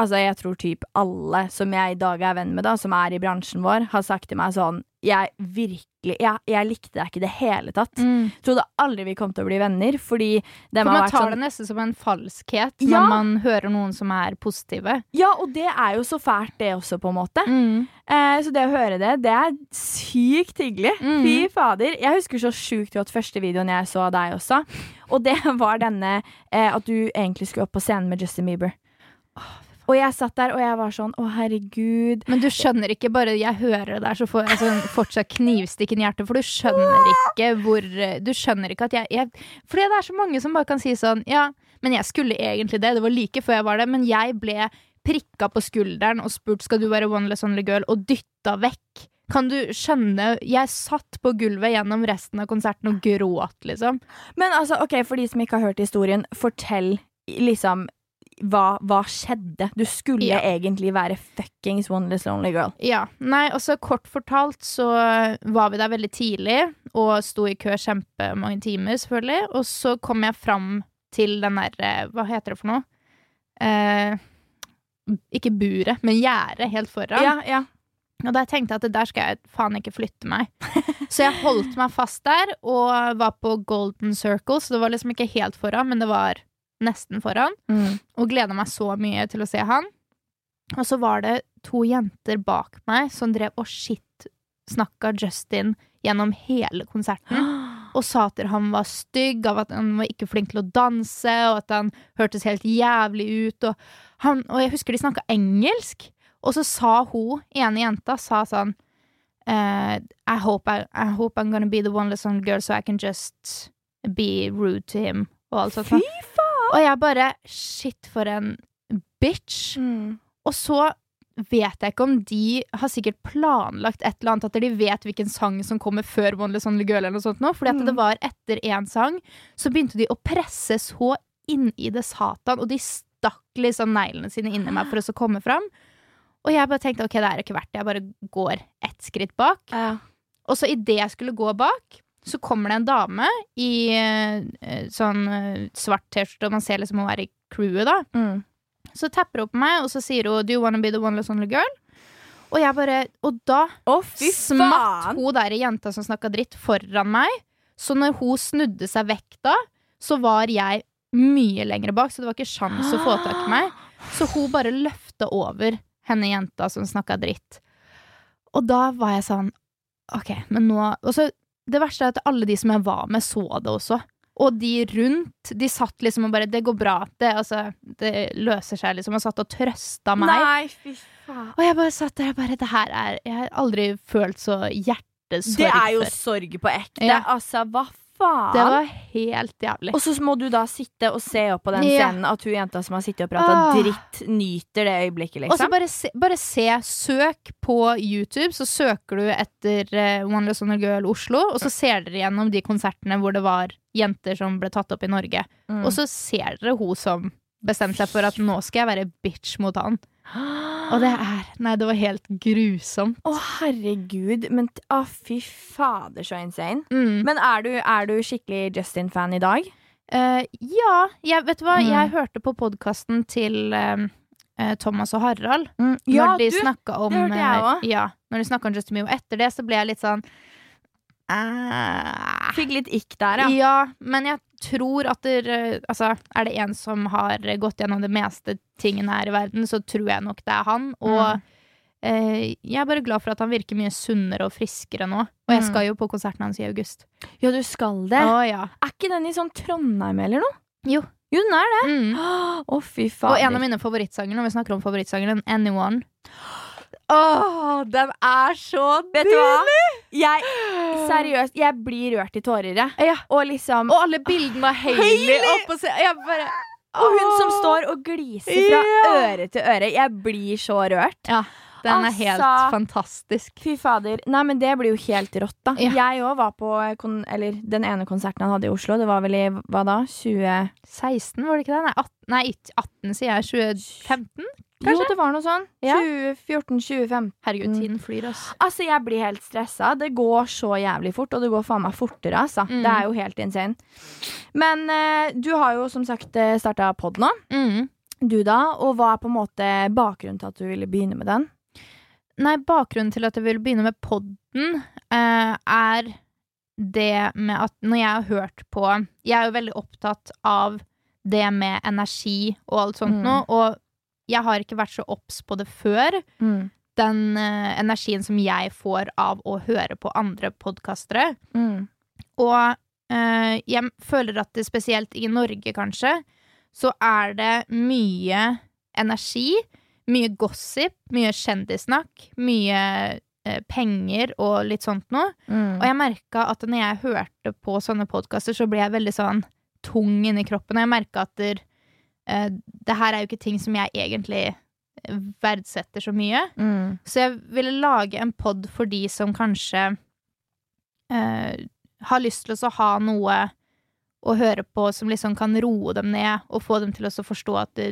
Altså, jeg tror typ alle som jeg i dag er venn med, da, som er i bransjen vår, har sagt til meg sånn Jeg virkelig Jeg, jeg likte deg ikke i det hele tatt. Mm. Trodde aldri vi kom til å bli venner, fordi det For man tar sånn det nesten som en falskhet Ja. når man hører noen som er positive. Ja, og det er jo så fælt, det også, på en måte. Mm. Eh, så det å høre det, det er sykt hyggelig. Mm. Fy fader. Jeg husker så sjukt godt første videoen jeg så av deg også. Og det var denne eh, at du egentlig skulle opp på scenen med Justin Bieber. Og jeg satt der og jeg var sånn å herregud. Men du skjønner ikke, bare jeg hører det der, så får jeg sånn fortsatt knivstikken i hjertet. For du skjønner ikke hvor Du skjønner ikke at jeg, jeg Fordi det er så mange som bare kan si sånn Ja, men jeg skulle egentlig det. Det var like før jeg var det. Men jeg ble prikka på skulderen og spurt skal du være one less only girl, og dytta vekk. Kan du skjønne? Jeg satt på gulvet gjennom resten av konserten og gråt, liksom. Men altså, ok, for de som ikke har hørt historien, fortell liksom hva, hva skjedde? Du skulle Ja. egentlig være fuckings one lonely girl. Ja. Nei, altså kort fortalt så var vi der veldig tidlig og sto i kø kjempemange timer, selvfølgelig. Og så kom jeg fram til den der eh, Hva heter det for noe? Eh, ikke buret, men gjerdet helt foran. Ja, ja. Og da tenkte jeg at der skal jeg faen ikke flytte meg. Så jeg holdt meg fast der og var på Golden Circle, så det var liksom ikke helt foran, men det var nesten foran Mm. og gleda meg så mye til å se han. Og så var det to jenter bak meg som drev og shit-snakka Justin gjennom hele konserten. Og sa at han var stygg, av at han var ikke flink til å danse, og at han hørtes helt jævlig ut. Og, han, og jeg husker de snakka engelsk. Og så sa hun, ene jenta, sa sånn uh, I, hope I, I hope I'm gonna be the one lesson girl so I can just be rude to him. Og alt sånt. Fy Og jeg bare Shit, for en bitch. Mm. Og så vet jeg ikke om de har sikkert planlagt et eller annet, at de vet hvilken sang som kommer før One Less Girl, eller noe sånt nå. Fordi at Mm. det var etter én sang, så begynte de å presse så inn i det satan, og de stakk liksom neglene sine inni meg for å så komme fram. Og jeg bare tenkte ok, det er ikke verdt det, jeg bare går ett skritt bak. Ja. Og så idet jeg skulle gå bak, så kommer det en dame i eh, sånn eh, svart T-skjorte, og man ser liksom hun er i crewet, da. Mm. Så tapper hun på meg, og så sier hun 'Do you wanna be the one less only girl?' Og jeg bare Og da oh, smatt hun der jenta som snakka dritt, foran meg. Så når hun snudde seg vekk da, så var jeg mye lenger bak, så det var ikke sjans å få tak i meg. Så hun bare løfta over henne jenta som snakka dritt. Og da var jeg sånn OK, men nå Og så det verste er at alle de som jeg var med, så det også. Og de rundt, de satt liksom og bare 'Det går bra. Det, altså, det løser seg', liksom. Og satt og trøsta meg. Nei, fy faen. Og jeg bare satt der og bare Det her er Jeg har aldri følt så hjertesorg Det er jo sorg på ekte. Ja. Altså, hva faen? Det var helt jævlig. Og så må du da sitte og se opp på den Ja. scenen at hun jenta som har sittet og prata Ah. dritt, nyter det øyeblikket, liksom. Og så liksom. bare se, bare se, søk på YouTube, så søker du etter uh, One Less Honor Girl Oslo, og så ser dere gjennom de konsertene hvor det var jenter som ble tatt opp i Norge. Mm. Og så ser dere hun som bestemte seg for at nå skal jeg være bitch mot han. Og det er Nei, det var helt grusomt. Å, herregud. Men å, fy fader, så insane. Mm. Men er du, er du skikkelig Justin-fan i dag? Uh, ja, jeg, vet du hva? Mm. Jeg hørte på podkasten til eh, Thomas og Harald. Ja, når de du. om det hørte jeg òg. Ja, når de snakka om Justin Bieber. Etter det så ble jeg litt sånn eh, Fikk litt ikk der, ja. Ja, men jeg tror at der, eh, altså, er det en som har gått gjennom det meste tingene her i verden, så tror jeg nok det er han. Og Mm. eh, jeg er bare glad for at han virker mye sunnere og friskere nå. Og jeg Mm. skal jo på konserten hans i august. Ja, du skal det. Å ja. Er ikke den i sånn Trondheim eller noe? Jo. Jo, den er det. Mm. Å, fy Og en av mine favorittsanger når vi snakker om favorittsangeren, Anyone. Åh, den er så Vet du hva? Jeg, seriøst, jeg blir rørt i tårer, jeg. Ja. Og liksom Og alle bildene av Hailey Hailey! oppå. Jeg bare Og hun som står og gliser fra Ja. øre til øre. Jeg blir så rørt. Ja, den er helt Altså. fantastisk. Fy fader. Nei, men det blir jo helt rått, da. Ja. Jeg òg var på kon Eller den ene konserten han hadde i Oslo. Det var vel i hva da? 20... 16, var det ikke det? Nei, 18, nei ikke 18 sier jeg. 2015? Jo, det var noe sånn. Ja. 2014-2015. Herregud, Mm. tiden flyr, altså. Altså, jeg blir helt stressa. Det går så jævlig fort, og det går faen meg fortere, altså. Mm. Det er jo helt insane. Men uh, du har jo som sagt uh, starta pod nå, Mm. du da. Og hva er på en måte bakgrunnen til at du ville begynne med den? Nei, bakgrunnen til at jeg ville begynne med podden, uh, er det med at når jeg har hørt på Jeg er jo veldig opptatt av det med energi og alt sånt Mm. nå, og jeg har ikke vært så obs på det før. Mm. Den uh, energien som jeg får av å høre på andre podkastere. Mm. Og uh, jeg føler at det spesielt i Norge, kanskje, så er det mye energi, mye gossip, mye kjendissnakk, mye eh, penger og litt sånt noe. Mm. Og jeg merka at når jeg hørte på sånne podkaster, så ble jeg veldig sånn tung inni kroppen. Og jeg merka at der, eh, det her er jo ikke ting som jeg egentlig eh, verdsetter så mye. Mm. Så jeg ville lage en pod for de som kanskje eh, har lyst til å ha noe å høre på som liksom kan roe dem ned, og få dem til å forstå at det,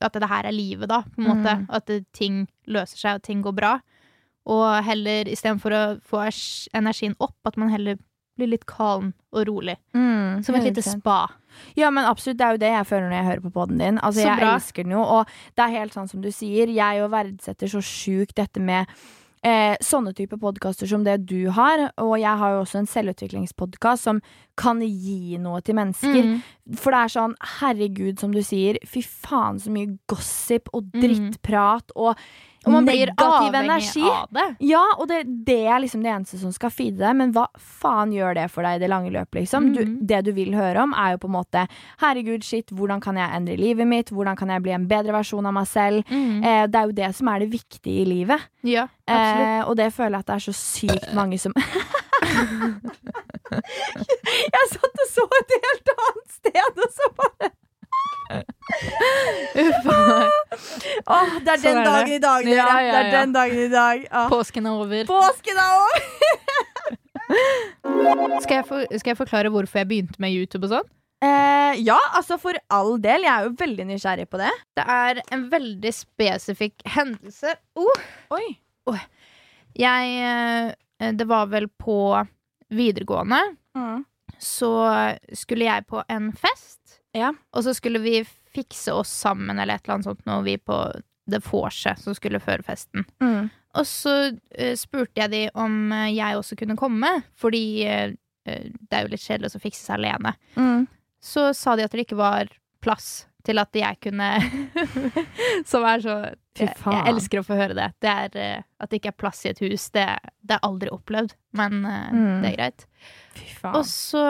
at det her er livet, da, på en måte. Mm. At det, ting løser seg, og ting går bra. Og heller, istedenfor å få energien opp, at man heller blir litt kalm og rolig. Mm. Som et lite spa. Ja, men absolutt. Det er jo det jeg føler når jeg hører på poden din. Altså, jeg elsker den jo, og det er helt sånn som du sier. Jeg jo verdsetter så sjukt dette med eh, sånne type podkaster som det du har. Og jeg har jo også en selvutviklingspodkast som kan gi noe til mennesker. Mm. For det er sånn, herregud, som du sier, fy faen så mye gossip og Mm. drittprat og, Og man blir avhengig energi. av det. Ja, og det, det er liksom det eneste som skal feede deg, men hva faen gjør det for deg i det lange løp, liksom? Du, Mhm. det du vil høre om, er jo på en måte herregud, shit, hvordan kan jeg endre livet mitt? Hvordan kan jeg bli en bedre versjon av meg selv? Mm. Eh, det er jo det som er det viktige i livet. Ja. Eh, og det føler jeg at det er så sykt mange som Jeg satt og så et helt annet sted, og så bare Uff meg. Det er den er det. dagen i dag, dere. Ja, ja, Det er den dagen i dag. Påsken er over. Påsken er over! Skal jeg, for, skal jeg forklare hvorfor jeg begynte med YouTube og sånn? Eh, ja, altså for all del. Jeg er jo veldig nysgjerrig på det. Det er en veldig spesifikk hendelse. Oh, Oi. jeg eh, Det var vel på videregående. Mm. Så skulle jeg på en fest, Ja. og så skulle vi fikse oss sammen eller et eller annet sånt når vi på det Force som skulle føre festen. Mm. Og så uh, spurte jeg de om eh, jeg også kunne komme, fordi eh, det er jo litt kjedelig å fikse seg alene. Mm. Så sa de at det ikke var plass til at jeg kunne Som er så Fy faen. jeg elsker å få høre det. det er, at det ikke er plass i et hus, det, det er aldri opplevd. Men Mm. det er greit. Fy faen. Og så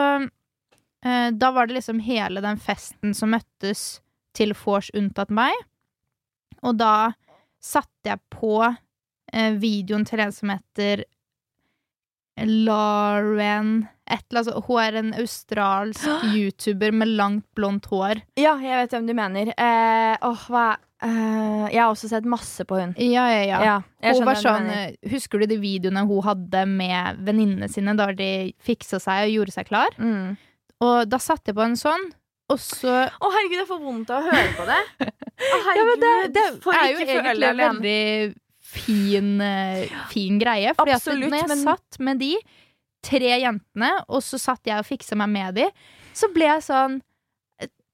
eh, Da var det liksom hele den festen som møttes til vors unntatt meg. Og da satte jeg på eh, videoen til en som heter Lauren et eller annet. Hun er en australsk YouTuber med langt, blondt hår. Ja, jeg vet hvem du mener. Eh, åh, hva eh, Jeg har også sett masse på hun. Ja, ja, ja. Ja, Hun var sånn, du eh, husker du de videoene hun hadde med venninnene sine da de fiksa seg og gjorde seg klar? Mm. Og da satte jeg på en sånn, og så Å, herregud, jeg får vondt av å høre på det. Å, Ja, herregud, men det, det er jo egentlig en veldig fin, eh, fin greie. Fordi Absolutt, at når jeg men- satt med de tre jentene, og så satt jeg og fiksa meg med de, så ble jeg sånn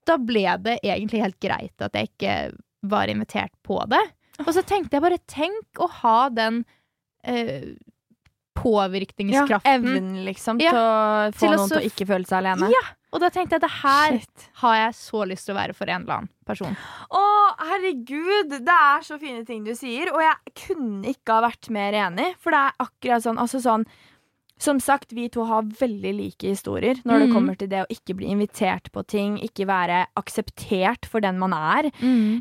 Da ble det egentlig helt greit at jeg ikke var invitert på det. Og så tenkte jeg bare Tenk å ha den eh, Ja, evnen, liksom, Ja, til å få til noen til å ikke føle seg alene. Ja, og da tenkte jeg det her Shit. har jeg så lyst til å være for en eller annen person. Å, herregud! Det er så fine ting du sier, og jeg kunne ikke ha vært mer enig. For det er akkurat sånn, altså sånn Som sagt, vi to har veldig like historier når det Mhm. kommer til det å ikke bli invitert på ting, ikke være akseptert for den man er,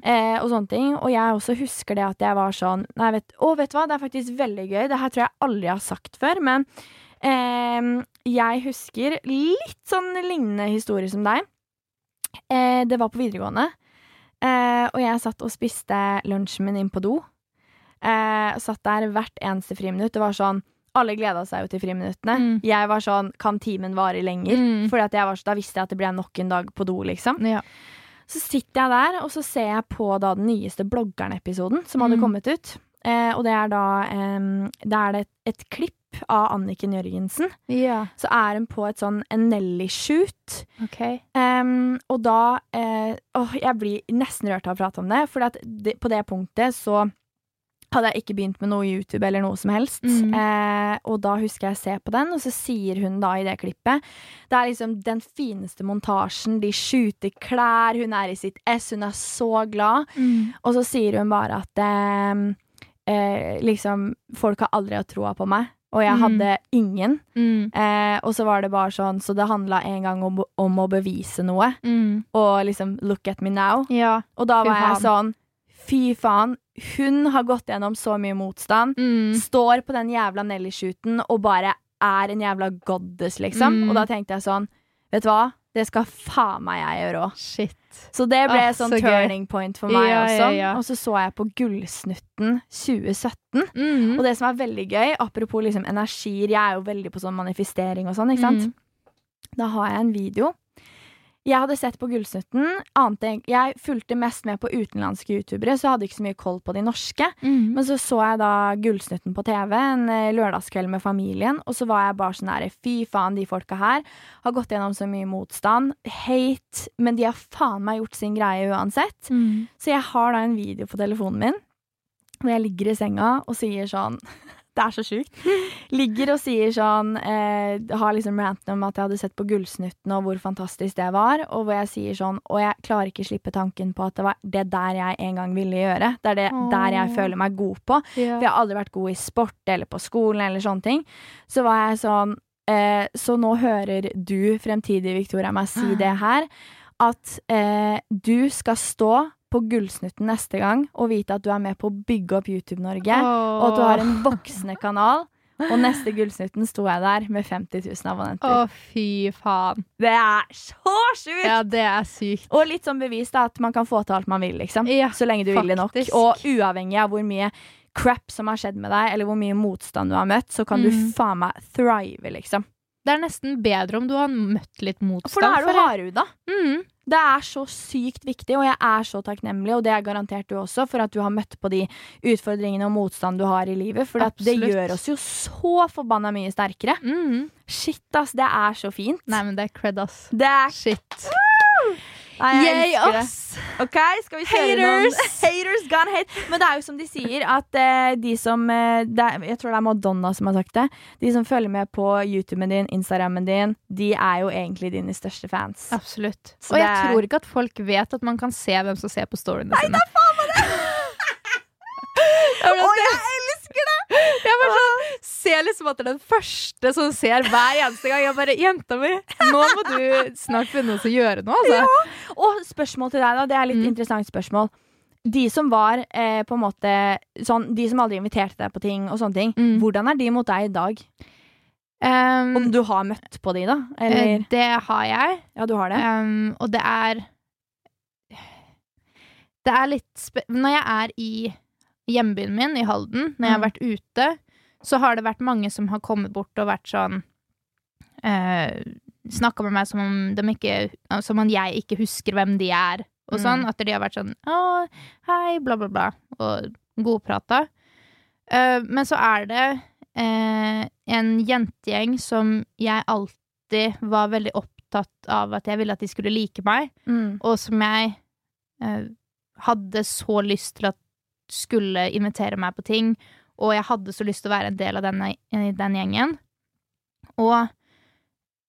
eh, og sånne ting. Og jeg også husker det at jeg var sånn Nei, vet, å, vet du hva, det er faktisk veldig gøy. Det her tror jeg aldri har sagt før, men eh, jeg husker litt sånn lignende historier som deg. Eh, det var på videregående. Eh, og jeg satt og spiste lunsjen min inn på do. Eh, satt der hvert eneste friminutt. Det var sånn Alle gleda seg jo til friminuttene. Mm. Jeg var sånn Kan timen vare lenger? Mm. Fordi at jeg var, da visste jeg at det ble nok en dag på do, liksom. Ja. Så sitter jeg der, og så ser jeg på da den nyeste Bloggeren-episoden som hadde Mm. kommet ut. Eh, og det er da eh, Det er det et, et klipp av Anniken Jørgensen. ja. Så er hun på et sånn en Nelly-shoot. Okay. Eh, og da eh, Åh, jeg blir nesten rørt av å prate om det, for på det punktet så hadde jeg ikke begynt med noe YouTube eller noe som helst. Mm. Eh, og da husker jeg å se på den, og så sier hun da i det klippet Det er liksom den fineste montasjen. De skjuter klær, hun er i sitt ess, hun er så glad. Og så sier hun bare at eh, eh, liksom Folk har aldri hatt troa på meg, og jeg Mm. hadde ingen. Mm. Eh, og så var det bare sånn, så det handla en gang om, om å bevise noe. Mm. Og liksom 'look at me now'. Ja. Og da var jeg faen. sånn Fy faen, hun har gått gjennom så mye motstand. Mm. Står på den jævla Nelly-shooten og bare er en jævla goddess, liksom. Mm. Og da tenkte jeg sånn Vet du hva? Det skal faen meg jeg gjøre òg. Så det ble Ah, sånn så gøy. turning point for meg Ja, også. ja, ja. Og så så jeg på Gullsnutten 2017. Mm. Og det som er veldig gøy, apropos liksom energier Jeg er jo veldig på sånn manifestering og sånn, ikke sant? Mm. Da har jeg en video. Jeg hadde sett på Gullsnutten. Annet, jeg- fulgte mest med på utenlandske youtubere, så jeg hadde ikke så mye koll på de norske. Mm. Men så så jeg da Gullsnutten på TV en eh, lørdagskveld med familien, og så var jeg bare sånn her Fy faen, de folka her har gått gjennom så mye motstand. Hate. Men de har faen meg gjort sin greie uansett. Mm. Så jeg har da en video på telefonen min hvor jeg ligger i senga og sier sånn Det er så sjukt. Ligger og sier sånn eh, Har liksom ranten om at jeg hadde sett på Gullsnutten og hvor fantastisk det var. Og hvor jeg sier sånn Og jeg klarer ikke slippe tanken på at det var det der jeg en gang ville gjøre. Det er det Åh. der jeg føler meg god på. Ja. For jeg har aldri vært god i sport eller på skolen eller sånne ting. Så var jeg sånn eh, Så nå hører du, fremtidig Victoria, meg si det her. At eh, du skal stå på Gullsnutten neste gang og vite at du er med på å bygge opp YouTube-Norge. Og at du har en voksende kanal. Og neste Gullsnutten sto jeg der med 50 000 abonnenter. Å, oh, fy faen. Det er så sjukt! Ja, det er sykt. Og litt sånn bevis da, at man kan få til alt man vil, liksom. Ja, så lenge du vil det nok. Og uavhengig av hvor mye crap som har skjedd med deg, eller hvor mye motstand du har møtt, så kan du Mm. faen meg thrive, liksom. Det er nesten bedre om du har møtt litt motstand. For da er du hardhuda. Mm. Det er så sykt viktig, og jeg er så takknemlig, og det er garantert du også, for at du har møtt på de utfordringene og motstand du har i livet. For det gjør oss jo så forbanna mye sterkere. Mm. Shit, ass. Det er så fint. Nei, men det er cred, ass. Det er Shit. Nei, jeg Yay, elsker det. Ok, skal vi kjøre noen Haters! Haters gone hate. Men det er jo som de sier, at eh, de som eh, det er, Jeg tror det er Madonna som har sagt det. De som følger med på YouTuben din, Instagrammen din, de er jo egentlig dine største fans. Absolutt. Så Og jeg det er- tror ikke at folk vet at man kan se hvem som ser på storyene sine. Nei, er faen meg det! Å, jeg elsker det! Jeg bare sånn, ser liksom at det er den første som ser hver eneste gang. Jeg bare, Jenta mi, nå må du snart begynne å gjøre noe, altså. Og spørsmål til deg, da. Det er litt Mm. interessant spørsmål. De som var eh, på en måte sånn, De som aldri inviterte deg på ting og sånne ting, Mm. hvordan er de mot deg i dag? Um, Om du har møtt på de, da? eh, Eller det har jeg. Ja, du har det? Um, og det er Det er litt spe Når jeg er i hjembyen min, i Halden, når jeg har Mm. vært ute, så har det vært mange som har kommet bort og vært sånn eh, Snakka med meg som om, de ikke, som om jeg ikke husker hvem de er, og Mm. sånn. At de har vært sånn Å, hei, bla, bla, bla. Og godprata. Eh, men så er det eh, en jentegjeng som jeg alltid var veldig opptatt av at jeg ville at de skulle like meg, Mm. og som jeg eh, hadde så lyst til at skulle invitere meg på ting, og jeg hadde så lyst til å være en del av denne, den gjengen. Og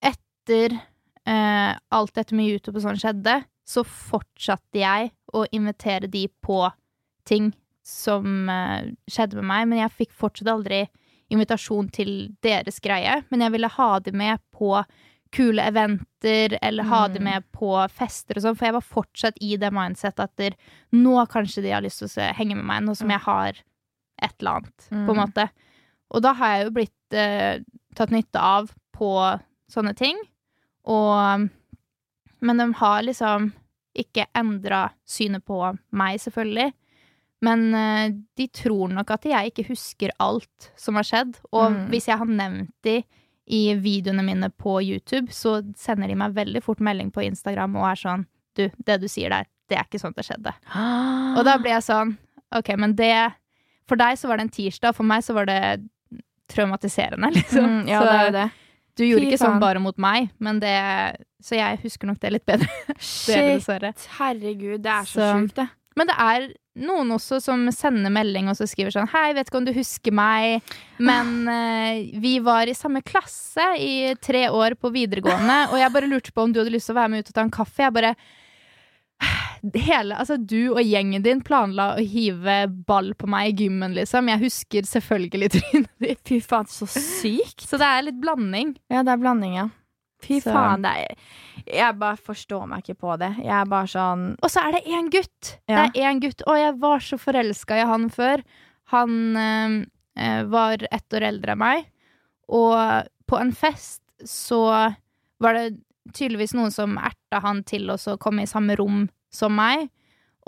etter eh, alt dette med YouTube og sånn skjedde, så fortsatte jeg å invitere de på ting som eh, skjedde med meg, men jeg fikk fortsatt aldri invitasjon til deres greie. Men jeg ville ha de med på kule eventer, eller ha det Mm. med på fester og sånn, for jeg var fortsatt i det mindsettet at der, nå kanskje de har lyst til å henge med meg, nå som Mm. jeg har et eller annet, på en Mm. måte. Og da har jeg jo blitt eh, tatt nytte av på sånne ting, og Men de har liksom ikke endra synet på meg, selvfølgelig. Men eh, de tror nok at jeg ikke husker alt som har skjedd. Og Mm. hvis jeg har nevnt de i videoene mine på YouTube, så sender de meg veldig fort melding på Instagram og er sånn Du, det du sier der, det er ikke sånn det skjedde. Og da blir jeg sånn Ok, men det For deg så var det en tirsdag, for meg så var det traumatiserende, liksom. mm, Ja, så det er jo det. du gjorde Fy ikke sånn bare mot meg, men det Så jeg husker nok det litt bedre, dere, Shit, herregud, det er så, Så- sjukt, det. Men det er noen også som sender melding og så skriver sånn Hei, vet ikke om du husker meg, men eh, vi var i samme klasse i tre år på videregående, og jeg bare lurte på om du hadde lyst til å være med ut og ta en kaffe. Jeg bare Hele, altså Du og gjengen din planla å hive ball på meg i gymmen, liksom. Jeg husker selvfølgelig trynet ditt. Fy faen, så sykt. Så det er litt blanding. Ja, det er blanding, ja. Fy Så- faen, det er Jeg bare forstår meg ikke på det. Jeg er bare sånn Og så er det én gutt! Ja. Det er én gutt, og jeg var så forelska i han før. Han eh, var ett år eldre enn meg, og på en fest så var det tydeligvis noen som erta han til å komme i samme rom som meg,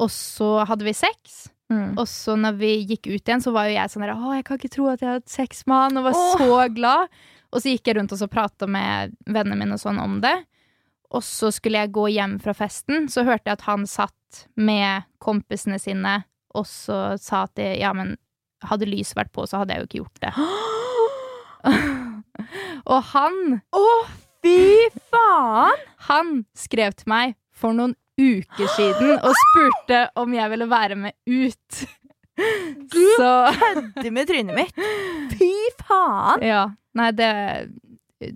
og så hadde vi sex. mm. Og så når vi gikk ut igjen, så var jo jeg sånn der Å, jeg kan ikke tro at jeg har hatt sex med han, og var Åh. så glad. Og så gikk jeg rundt og så prata med vennene mine og sånn om det. Og så skulle jeg gå hjem fra festen, så hørte jeg at han satt med kompisene sine, og så sa at det, ja, men hadde lyset vært på, så hadde jeg jo ikke gjort det. og han, Å, fy faen! han skrev til meg for noen uker siden og spurte om jeg ville være med ut. Så Kødder med trynet mitt. Fy faen! Ja. Nei, det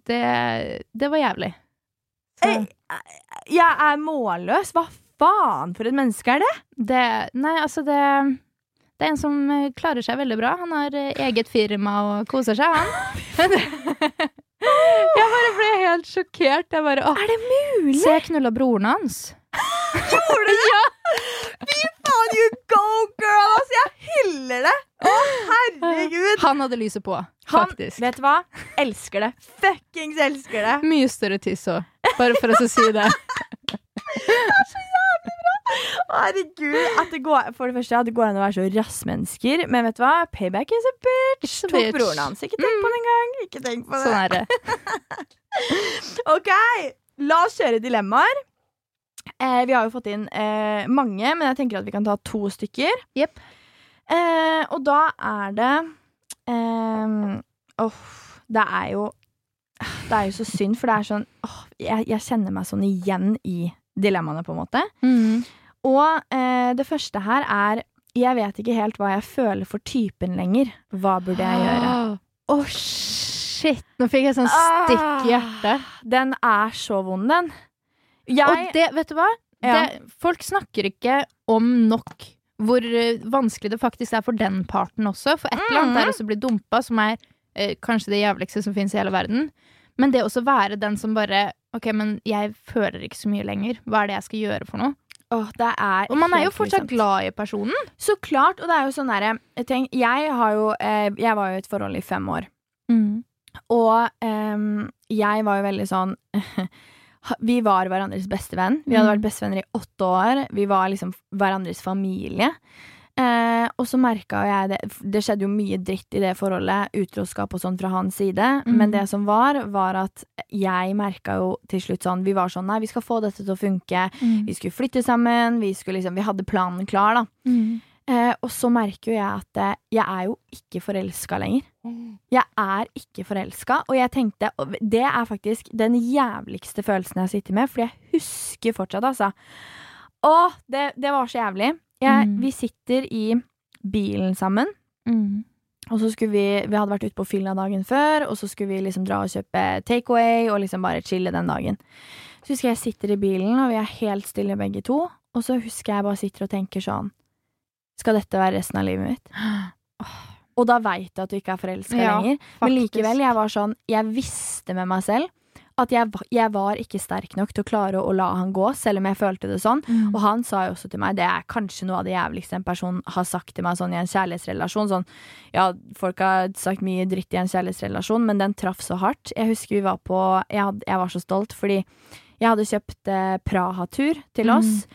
Det, det var jævlig. Jeg, jeg er målløs. Hva faen for et menneske er det? det Nei, altså, det Det er en som eh, klarer seg veldig bra. Han har eh, eget firma og koser seg, han. Jeg bare ble helt sjokkert. Jeg bare Å, Er det mulig? se, jeg knulla broren hans. Gjorde du det? Faen, on, you go, girl! Altså, jeg hyller det! Å, herregud! Han hadde lyset på, Han, vet du hva? Elsker det. Fuckings elsker det. Mye større tiss òg, bare for å så si det. Herregud, at det går, For det første, at det går an å være så rassmennesker. Men vet du hva? Payback is a bitch. Tok bitch. broren hans. Ikke tenk på det engang. Ikke tenk på det. Sånn er det. Ok, la oss kjøre dilemmaer. Eh, vi har jo fått inn eh, mange, men jeg tenker at vi kan ta to stykker. Yep. Eh, og da er det eh, oh, det er jo Det er jo så synd, for det er sånn oh, jeg, jeg kjenner meg sånn igjen i dilemmaene, på en måte. Mm. Og eh, det første her er Jeg vet ikke helt hva jeg føler for typen lenger. Hva burde jeg gjøre? Å, shit! Nå fikk jeg sånn stikk i hjertet. Den er så vond, den. Jeg Og det, vet du hva? Ja. Det, folk snakker ikke om nok hvor eh, vanskelig det faktisk er for den parten også. For et eller annet er også å bli dumpa, som er eh, kanskje det jævligste som fins i hele verden. Men det også være den som bare Ok, men jeg føler ikke så mye lenger. Hva er det jeg skal gjøre for noe? Oh, det Og man er jo fortsatt sant. glad i personen. Så klart, og det er jo sånn derre tenk, Jeg eh, Jeg var jo i et forhold i fem år. Og eh, jeg var jo veldig sånn Vi var hverandres beste venn. Vi hadde Mm. vært bestevenner i åtte år. Vi var liksom hverandres familie. Eh, og så merka jeg det Det skjedde jo mye dritt i det forholdet, utroskap og sånn fra hans side. Mm. Men det som var, var at jeg merka jo til slutt sånn Vi var sånn Nei, vi skal få dette til å funke. Vi skulle flytte sammen. Vi, skulle liksom, vi hadde planen klar, da. Eh, og så merker jo jeg at eh, jeg er jo ikke forelska lenger. Jeg er ikke forelska, og jeg tenkte og Det er faktisk den jævligste følelsen jeg sitter med, for jeg husker fortsatt, altså. Å, det, det var så jævlig. Jeg, Mm. Vi sitter i bilen sammen. Og så skulle vi Vi hadde vært ute på fylla dagen før, og så skulle vi liksom dra og kjøpe takeaway og liksom bare chille den dagen. Så husker jeg sitter i bilen, og vi er helt stille begge to. Og så husker jeg bare sitter og tenker sånn Skal dette være resten av livet mitt? Og da veit jeg at du ikke er forelska Ja, lenger. Men likevel, jeg var sånn Jeg visste med meg selv at jeg, jeg var ikke sterk nok til å klare å la han gå, selv om jeg følte det sånn. Mm. Og han sa jo også til meg, det er kanskje noe av det jævligste en person har sagt til meg sånn i en kjærlighetsrelasjon. Sånn, ja, folk har sagt mye dritt i en kjærlighetsrelasjon, men den traff så hardt. Jeg husker vi var på Jeg, had, jeg var så stolt fordi jeg hadde kjøpt eh, Praha-tur til oss.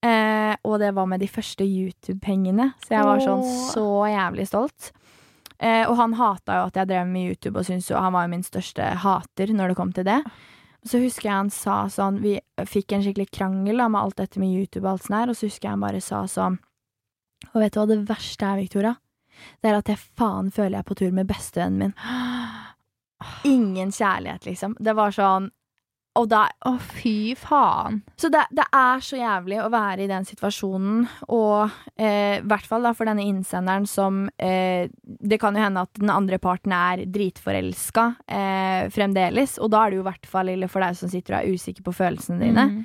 Eh, og det var med de første YouTube-pengene, så jeg var sånn så jævlig stolt. Eh, og han hata jo at jeg drev med YouTube, og syntes jo han var jo min største hater når det kom til det. Så husker jeg han sa sånn Vi fikk en skikkelig krangel da, med alt dette med YouTube og alt sånt her, og så husker jeg han bare sa sånn Og vet du hva det verste er, Victoria? Det er at jeg faen føler jeg er på tur med bestevennen min. Ingen kjærlighet, liksom. Det var sånn Og da Å, fy faen. så det, det er så jævlig å være i den situasjonen, og eh, i hvert fall da for denne innsenderen som eh, Det kan jo hende at den andre parten er dritforelska eh, fremdeles, og da er det jo i hvert fall ille for deg som sitter og er usikker på følelsene dine. Mm.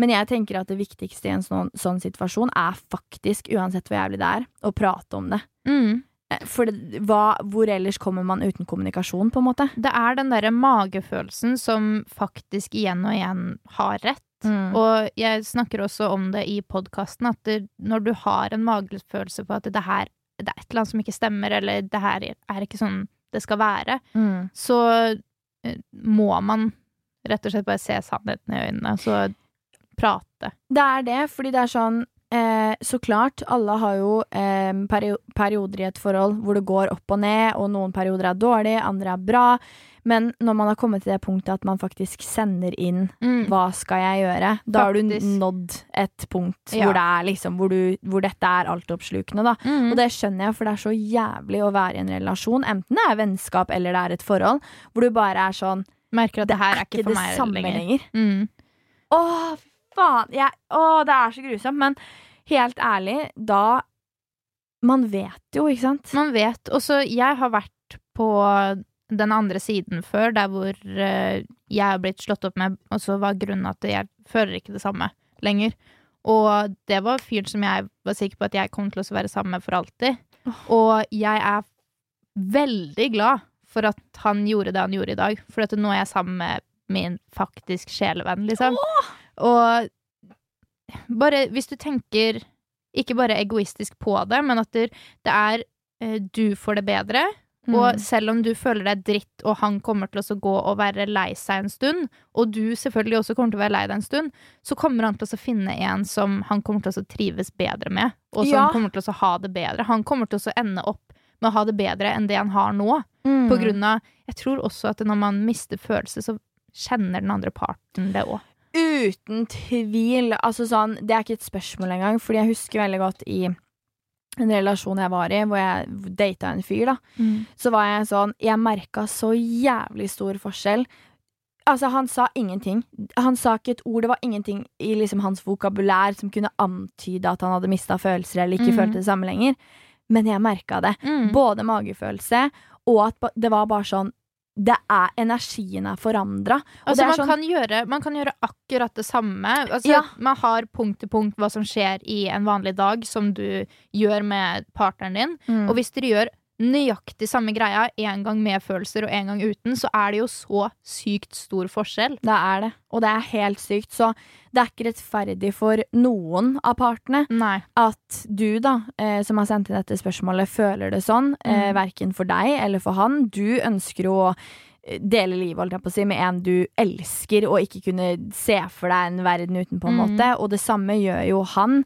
Men jeg tenker at det viktigste i en sånn, sånn situasjon er faktisk, uansett hvor jævlig det er, å prate om det. Mm. Eh, For det, hva, hvor ellers kommer man uten kommunikasjon, på en måte? Det er den derre magefølelsen som faktisk igjen og igjen har rett. Mm. Og jeg snakker også om det i podkasten, at det, når du har en magefølelse på at det her det er et eller annet som ikke stemmer, eller det her er ikke sånn det skal være, Mm. så eh, må man rett og slett bare se sannheten i øynene, så prate. Det er det, fordi det er sånn eh, Så klart, alle har jo eh, perio perioder i et forhold hvor det går opp og ned, og noen perioder er dårlige, andre er bra. Men når man har kommet til det punktet at man faktisk sender inn Mm. 'hva skal jeg gjøre', da har du nådd et punkt Ja. hvor, det er liksom, hvor, du, hvor dette er altoppslukende, da. Mm. Og det skjønner jeg, for det er så jævlig å være i en relasjon, enten det er vennskap eller det er et forhold, hvor du bare er sånn Merker at det her er ikke for det meg lenger. lenger. Mm. Åh, faen. Jeg, åh, det er så grusomt. Men helt ærlig, da Man vet jo, ikke sant? Man vet. Og så jeg har vært på den andre siden før, der hvor eh, jeg har blitt slått opp med, og så var grunnen at jeg føler ikke det samme lenger. Og det var fyren som jeg var sikker på at jeg kom til å være sammen med for alltid. Og jeg er veldig glad for at han gjorde det han gjorde i dag. For nå er jeg sammen med min faktisk sjelevenn, liksom. Og bare hvis du tenker ikke bare egoistisk på det, men at det, er eh, du får det bedre. Mm. Og selv om du føler deg dritt, og han kommer til å gå og være lei seg en stund, og du selvfølgelig også kommer til å være lei deg en stund, så kommer han til å finne en som han kommer til å trives bedre med, og som Ja. kommer til å ha det bedre. Han kommer til å ende opp med å ha det bedre enn det han har nå. Mm. På grunn av Jeg tror også at når man mister følelse, så kjenner den andre parten det òg. Uten tvil. Altså sånn, det er ikke et spørsmål engang, fordi jeg husker veldig godt i en relasjon jeg var i, hvor jeg data en fyr, da. Så var jeg sånn Jeg merka så jævlig stor forskjell. Altså, han sa ingenting. Han sa ikke et ord. Det var ingenting i liksom hans vokabulær som kunne antyde at han hadde mista følelser eller ikke mm. følte det samme lenger. Men jeg merka det. Mm. Både magefølelse og at det var bare sånn Det er Energien er forandra. Altså, man, sånn- man kan gjøre akkurat det samme. Altså, Ja. Man har punkt til punkt hva som skjer i en vanlig dag, som du gjør med partneren din. Mm. Og hvis dere gjør nøyaktig samme greia en gang med følelser og en gang uten, så er det jo så sykt stor forskjell. Det er det, og det er helt sykt. Så det er ikke rettferdig for noen av partene Nei. at du, da, eh, som har sendt inn dette spørsmålet, føler det sånn. Eh, Mm. verken for deg eller for han. Du ønsker å eh, dele livet si, med en du elsker, og ikke kunne se for deg en verden uten, på en Mm. måte. Og det samme gjør jo han.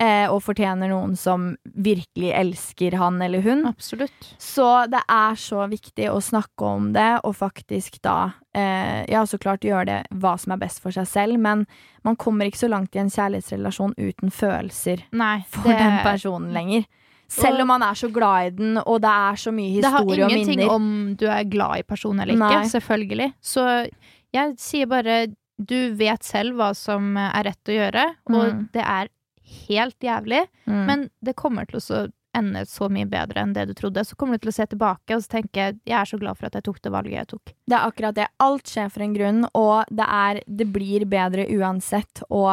Eh, og fortjener noen som virkelig elsker han eller hun. Absolutt. Så det er så viktig å snakke om det, og faktisk da eh, Ja, så klart gjøre det hva som er best for seg selv, men man kommer ikke så langt i en kjærlighetsrelasjon uten følelser Nei. for den personen lenger. Selv om man er så glad i den, og det er så mye historie og minner. Det har ingenting om du er glad i personen eller ikke, Nei. selvfølgelig. Så jeg sier bare du vet selv hva som er rett å gjøre, og Mm. det er helt jævlig, Mm. men det kommer til å ende så mye bedre enn det du trodde. Så kommer du til å se tilbake og tenke jeg er så glad for at jeg tok det valget jeg tok. Det er akkurat det. Alt skjer for en grunn, og det, er, det blir bedre uansett. Og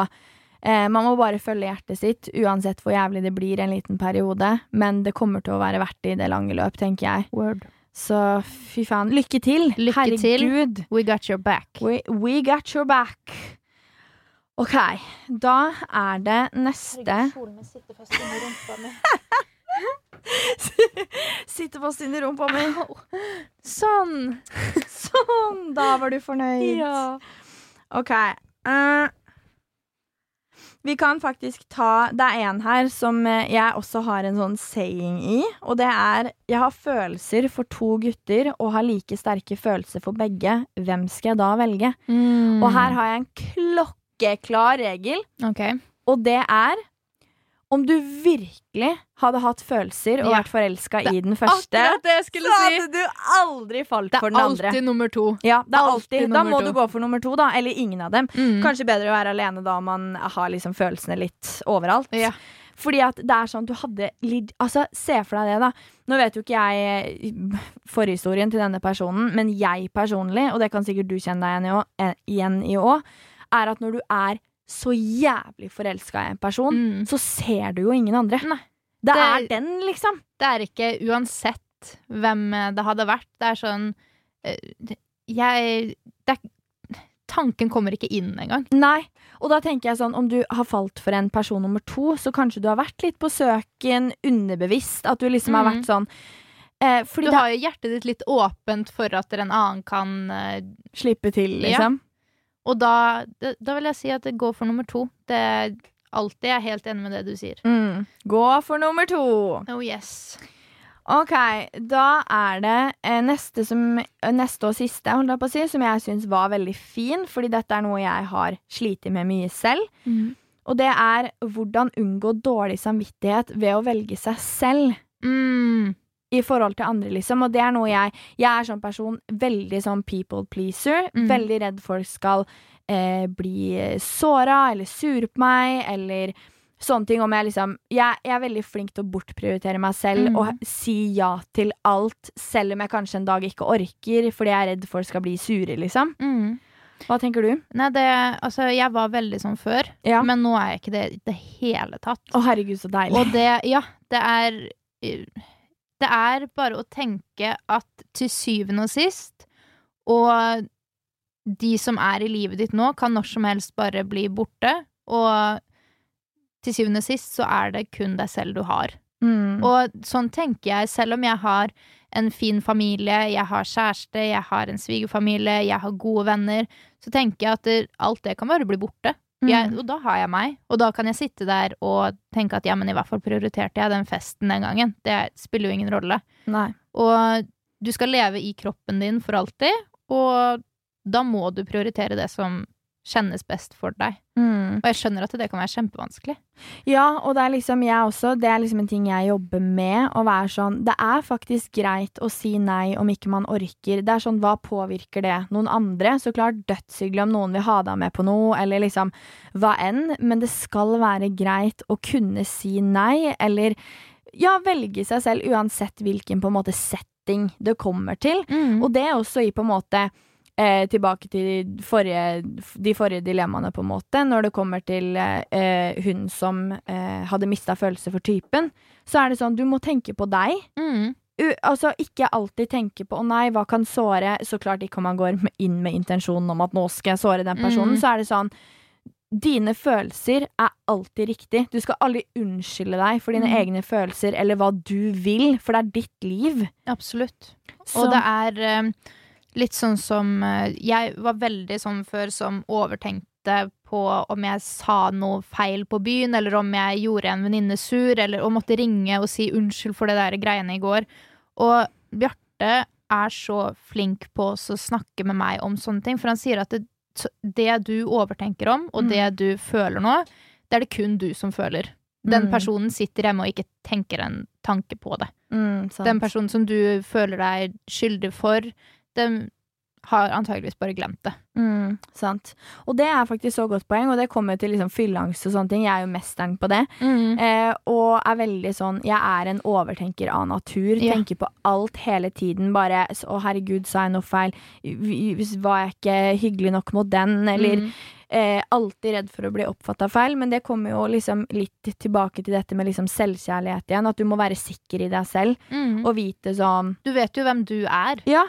eh, man må bare følge hjertet sitt, uansett hvor jævlig det blir en liten periode. Men det kommer til å være verdt det i det lange løp, tenker jeg. Word. Så fy faen. Lykke til! Lykke til. We got your back. We, we got your back. OK, da er det neste Sitter fast inni rumpa mi. Sånn! Sånn! Da var du fornøyd. OK. Uh, vi kan faktisk ta Det er en her som eh, jeg også har en sånn saying i. Og det er Jeg har følelser for to gutter og har like sterke følelser for begge. Hvem skal jeg da velge? Mm. Og her har jeg en klokkeklar regel, Okay. og det er om du virkelig hadde hatt følelser og Ja. vært forelska i den første, det jeg så hadde du aldri falt for er den andre. alltid nummer to. Ja, det er alltid. alltid Da må to. du gå for nummer to, da. Eller ingen av dem. Mm. Kanskje bedre å være alene da man har liksom følelsene litt overalt. Ja. Fordi at det er sånn du hadde Altså, se for deg det, da. Nå vet jo ikke jeg eh, forhistorien til denne personen, men jeg personlig, og det kan sikkert du kjenne deg igjen i òg, eh, er at når du er så jævlig forelska i en person, Mm. så ser du jo ingen andre. Det, Det- er den, liksom. Det er ikke uansett hvem det hadde vært. Det er sånn eh, Jeg det er, Tanken kommer ikke inn engang. Nei. Og da tenker jeg sånn, om du har falt for en person nummer to, så kanskje du har vært litt på søken underbevisst. At du liksom har Mm. vært sånn eh, Du har jo hjertet ditt litt åpent for at en annen kan eh, Slippe til, Ja. Og da, da vil jeg si at det går for nummer to. Det er alltid jeg er helt enig med det du sier. Mm. Gå for nummer to. Oh yes. Ok, da er det eh, neste, som, eh, neste og siste, jeg si, som jeg syns var veldig fin, fordi dette er noe jeg har slitt med mye selv. Og det er hvordan unngå dårlig samvittighet ved å velge seg selv. Mm. I forhold til andre, liksom. Og det er noe jeg Jeg er sånn person, veldig sånn people pleaser. Mm. Veldig redd folk skal eh, bli såra eller sure på meg, eller sånne ting. Om jeg liksom Jeg, jeg er veldig flink til å bortprioritere meg selv Mm. og si ja til alt, selv om jeg kanskje en dag ikke orker, fordi jeg er redd folk skal bli sure, liksom. Mm. Hva tenker du? Nei, det Altså, jeg var veldig sånn før, Ja. men nå er jeg ikke det i det hele tatt. Å, herregud, så deilig. Og det, ja, det er Det er bare å tenke at til syvende og sist Og de som er i livet ditt nå, kan når som helst bare bli borte. Og til syvende og sist så er det kun deg selv du har. Mm. Og sånn tenker jeg, selv om jeg har en fin familie, jeg har kjæreste, jeg har en svigerfamilie, jeg har gode venner, så tenker jeg at alt det kan bare bli borte. Jeg, Mm. og da har jeg meg, og da kan jeg sitte der og tenke at ja, men i hvert fall prioriterte jeg den festen den gangen. Det spiller jo ingen rolle. Nei. Og du skal leve i kroppen din for alltid, og da må du prioritere det som kjennes best for deg. Mm. Og jeg skjønner at det kan være kjempevanskelig. Ja, og det er liksom jeg også, det er liksom en ting jeg jobber med, å være sånn Det er faktisk greit å si nei om ikke man orker. Det er sånn, hva påvirker det noen andre? Så klart dødshyggelig om noen vil ha deg med på noe, eller liksom hva enn, men det skal være greit å kunne si nei, eller ja, velge seg selv uansett hvilken på en måte setting det kommer til. Og det er også i på en måte eh, tilbake til forrige, de forrige dilemmaene, på en måte. Når det kommer til eh, hun som eh, hadde mista følelser for typen, så er det sånn, du må tenke på deg. Mm. U altså, ikke alltid tenke på 'å nei, hva kan såre'? Så klart ikke om man går inn med intensjonen om at 'nå skal jeg såre den personen', Mm. så er det sånn Dine følelser er alltid riktig. Du skal aldri unnskylde deg for dine Mm. egne følelser eller hva du vil, for det er ditt liv. Absolutt. Så, Og det er eh, litt sånn som eh, Jeg var veldig sånn før som overtenkte på om jeg sa noe feil på byen, eller om jeg gjorde en venninne sur, eller og måtte ringe og si unnskyld for det der greiene i går. Og Bjarte er så flink på å snakke med meg om sånne ting, for han sier at det, det du overtenker om, og det du føler nå, det er det kun du som føler. Den Mm. personen sitter hjemme og ikke tenker en tanke på det. mm. Den personen som du føler deg skyldig for, den har antageligvis bare glemt det. Mm, sant. Og det er faktisk så godt poeng, og det kommer til liksom fylleangst og sånne ting. Jeg er jo mesteren på det. Eh, og er veldig sånn Jeg er en overtenker av natur. Ja. Tenker på alt hele tiden. Bare 'Å, herregud, sa jeg noe feil?' Var jeg ikke hyggelig nok mot den? Eller Mm. eh, alltid redd for å bli oppfatta feil. Men det kommer jo liksom litt tilbake til dette med liksom selvkjærlighet igjen. At du må være sikker i deg selv Mm. og vite sånn Du vet jo hvem du er. Ja.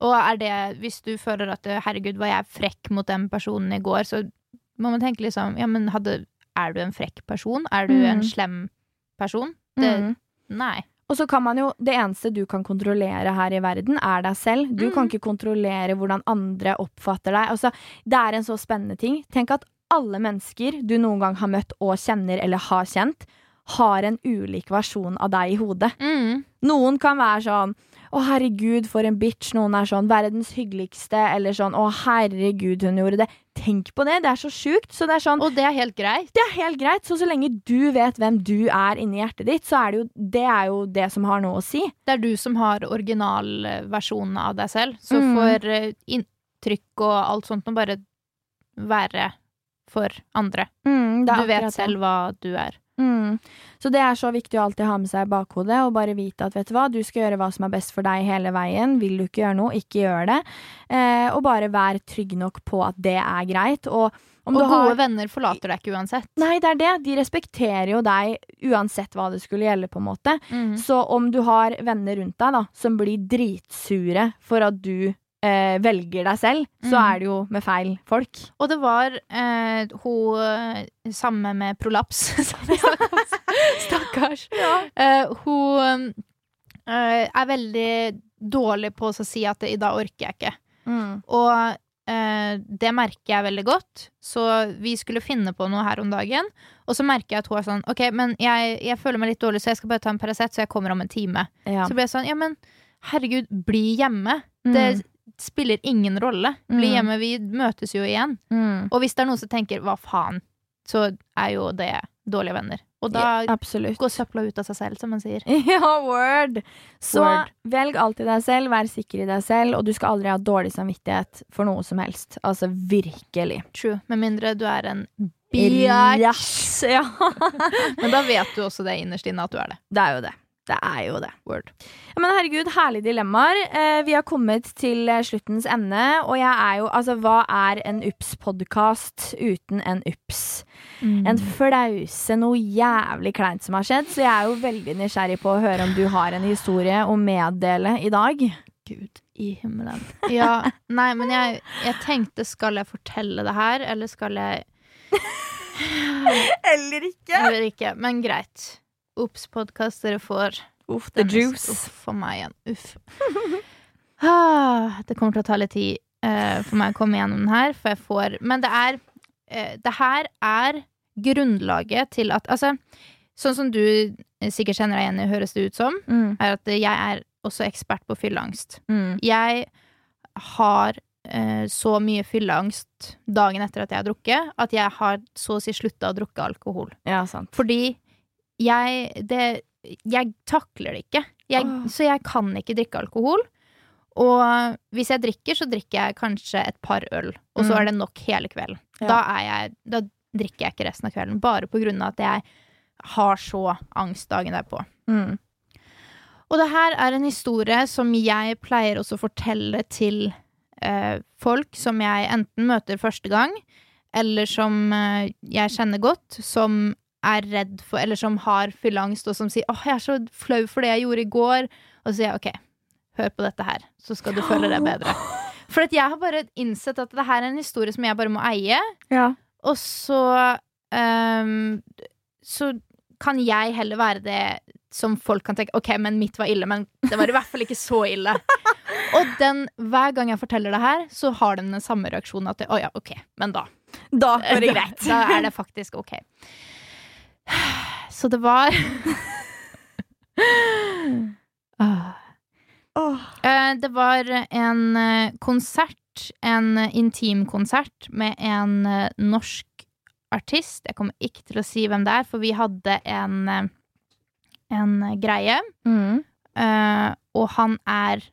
Og er det, hvis du føler at 'herregud, var jeg frekk mot den personen i går', så må man tenke liksom Ja, men hadde, er du en frekk person? Er du en Mm. slem person? Det, mm. Nei. Og så kan man jo, Det eneste du kan kontrollere her i verden, er deg selv. Du Mm. kan ikke kontrollere hvordan andre oppfatter deg. Altså, det er en så spennende ting. Tenk at alle mennesker du noen gang har møtt og kjenner eller har kjent, har en ulik versjon av deg i hodet. Mm. Noen kan være sånn å, herregud, for en bitch. Noen er sånn verdens hyggeligste. Eller sånn å, herregud, hun gjorde det. Tenk på det. Det er så sjukt. Så det er sånn Og det er helt greit. det er helt greit. Så så lenge du vet hvem du er inni hjertet ditt, så er det jo det, er jo det som har noe å si. Det er du som har originalversjonen av deg selv. Så Mm. får eh, inntrykk og alt sånt nå bare være for andre. Mm, Du vet selv hva du er. Mm. Så det er så viktig å alltid ha med seg i bakhodet og bare vite at vet du hva, du skal gjøre hva som er best for deg hele veien. Vil du ikke gjøre noe, ikke gjør det. Eh, og bare vær trygg nok på at det er greit. Og om Og du gode har venner forlater deg ikke uansett. Nei, det er det. De respekterer jo deg uansett hva det skulle gjelde, på en måte. Mm. Så om du har venner rundt deg da, som blir dritsure for at du eh, velger deg selv, så Mm. er det jo med feil folk. Og det var eh, hun samme med prolaps, Stakkars. Stakkars. Eh, hun eh, er veldig dårlig på å si at 'i dag orker jeg ikke'. Mm. Og eh, det merker jeg veldig godt. Så vi skulle finne på noe her om dagen. Og så merker jeg at hun er sånn OK, men jeg, jeg føler meg litt dårlig, så jeg skal bare ta en Paracet, så jeg kommer om en time. Ja. Så ble jeg sånn Ja, men herregud, bli hjemme. Mm. Det spiller ingen rolle. Bli Mm. hjemme. Vi møtes jo igjen. Mm. Og hvis det er noen som tenker 'hva faen', så er jo det dårlige venner. Og da Ja, går søpla ut av seg selv, som man sier. Ja, word! Så Word. velg alltid deg selv, vær sikker i deg selv, og du skal aldri ha dårlig samvittighet for noe som helst. Altså virkelig. True. Med mindre du er en Yes, ja. Men da vet du også det innerst inne at du er det. Det er jo det. Det er jo det. Word. Ja, men herregud, herlige dilemmaer. Eh, vi har kommet til eh, sluttens ende, og jeg er jo Altså, hva er en UPS-podkast uten en UPS? En flause, noe jævlig kleint som har skjedd, så jeg er jo veldig nysgjerrig på å høre om du har en historie å meddele i dag. Gud i himmelen. Ja, nei, men jeg, jeg tenkte skal jeg fortelle det her, eller skal jeg Eller ikke. Eller ikke, men greit. Ops-podkast dere får. Uff, the juice. Uff, for meg igjen. Uff. Ah, det kommer til å ta litt tid uh, for meg å komme gjennom den her, for jeg får Men det er uh, Det her er grunnlaget til at Altså, sånn som du eh, sikkert kjenner deg igjen i, høres det ut som, Mm, er at jeg er også ekspert på fylleangst. mm, Jeg har uh, så mye fylleangst dagen etter at jeg har drukket, at jeg har så å si slutta å drukke alkohol. ja, sant. Fordi jeg det, Jeg takler det ikke. Jeg, Åh. Så jeg kan ikke drikke alkohol. Og hvis jeg drikker, så drikker jeg kanskje et par øl, og så Mm. er det nok hele kvelden. Ja. Da, jeg, da drikker jeg ikke resten av kvelden, bare på grunn av at jeg har så angst dagen derpå. Mm. Og det her er en historie som jeg pleier også å fortelle til eh, folk som jeg enten møter første gang, eller som eh, jeg kjenner godt, som er redd for, eller som har fylleangst, og som sier 'Åh, jeg er så flau for det jeg gjorde i går', og så sier jeg 'OK, hør på dette her, så skal du føle deg bedre'. For at jeg har bare innsett at det her er en historie som jeg bare må eie, Ja. og så um, Så kan jeg heller være det som folk kan tenke Ok, men mitt var ille, men det var i hvert fall ikke så ille. Og den, hver gang jeg forteller det her, så har den den samme reaksjonen at det, oh, ja, ok, men da. Da går det greit. Da, da er det faktisk ok. Så det var oh. Det var en eh, konsert, en intimkonsert med en eh, norsk artist. Jeg kommer ikke til å si hvem det er, for vi hadde en, en greie. Mm. Og han er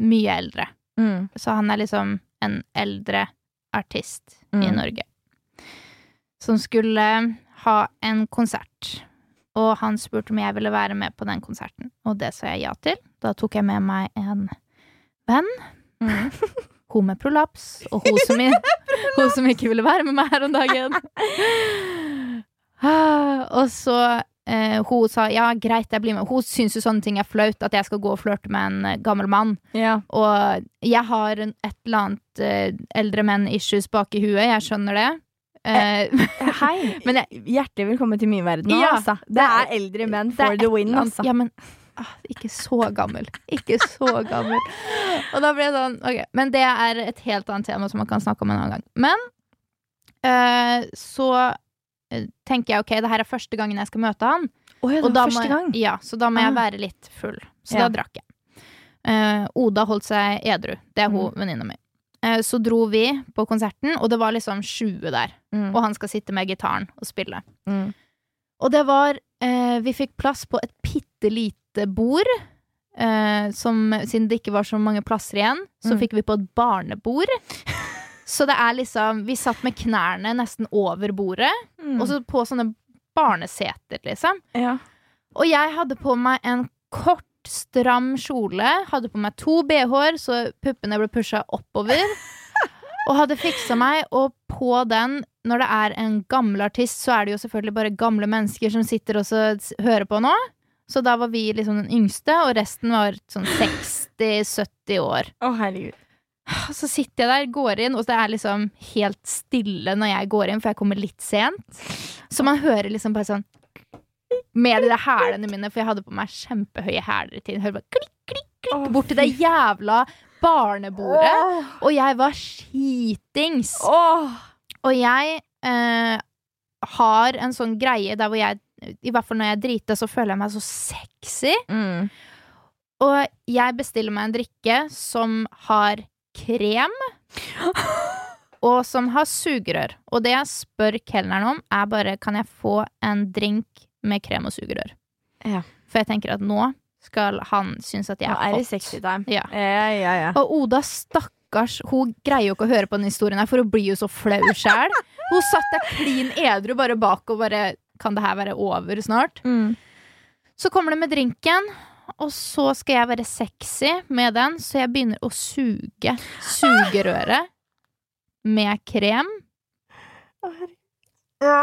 mye eldre. Mm. Så han er liksom en eldre artist i Mm. Norge. Som skulle ha en konsert. Og han spurte om jeg ville være med på den konserten, og det sa jeg ja til. Da tok jeg med meg en venn. Mm. Hun med prolaps, og hun som, hun som ikke ville være med meg her om dagen. Og så eh, hun sa ja, greit, jeg blir med. Hun syns jo sånne ting er flaut, at jeg skal gå og flørte med en eh, gammel mann. Ja. Og jeg har et eller annet eh, eldre menn-issues bak i huet, jeg skjønner det. Eh, Hei. Men jeg- Hjertelig velkommen til min verden nå, Ja, altså. Det er eldre menn for the win, altså. Ja, men ah, ikke så gammel. Ikke så gammel. Og da ble jeg sånn, ok. Men det er et helt annet tema som man kan snakke om en annen gang. Men eh, så eh, tenker jeg ok, det her er første gangen jeg skal møte han. Oh, ja, Og da må. Ja, så da må jeg Ah. være litt full. Så Ja. da drakk jeg. Eh, Oda holdt seg edru. Det er hun Mm. venninna mi. Eh, så dro vi på konserten, og det var liksom 20 der. Mm. Og han skal sitte med gitaren og spille. Mm. Og det var eh, Vi fikk plass på et bitte lite bord. Eh, som, siden det ikke var så mange plasser igjen, så Mm. fikk vi på et barnebord. Så det er liksom Vi satt med knærne nesten over bordet, Mm. og så på sånne barneseter, liksom. ja. Og jeg hadde på meg en kort, stram kjole. Hadde på meg to bh-er, så puppene ble pusha oppover. Og hadde fiksa meg, og på den, når det er en gammel artist, så er det jo selvfølgelig bare gamle mennesker som sitter og hører på nå. Så da var vi liksom den yngste, og resten var sånn 60-70 år. Å, herregud. Og så sitter jeg der, går inn, og det er liksom helt stille når jeg går inn, for jeg kommer litt sent. Så man hører liksom bare sånn Med de der hælene mine, for jeg hadde på meg kjempehøye hæler i tiden. Hører bare klikk, klikk, klikk bort til det jævla barnebordet. Og jeg var skitings. Og jeg eh, har en sånn greie der hvor jeg I hvert fall når jeg driter, så føler jeg meg så sexy. Mm. Og jeg bestiller meg en drikke som har krem, og som har sugerør. Og det jeg spør kelneren om, er bare kan jeg få en drink med krem og sugerør. Ja. For jeg tenker at nå skal han synes at jeg er hot. sexy time. Ja. Ja, ja, ja. Og Oda, stakkars, hun greier jo ikke å høre på den historien her, for hun blir jo så flau sjæl. Hun satt der klin edru bare bak og bare Kan det her være over snart? Mm. Så kommer det med drinken, og så skal jeg være sexy med den, så jeg begynner å suge sugerøret med krem. Ja.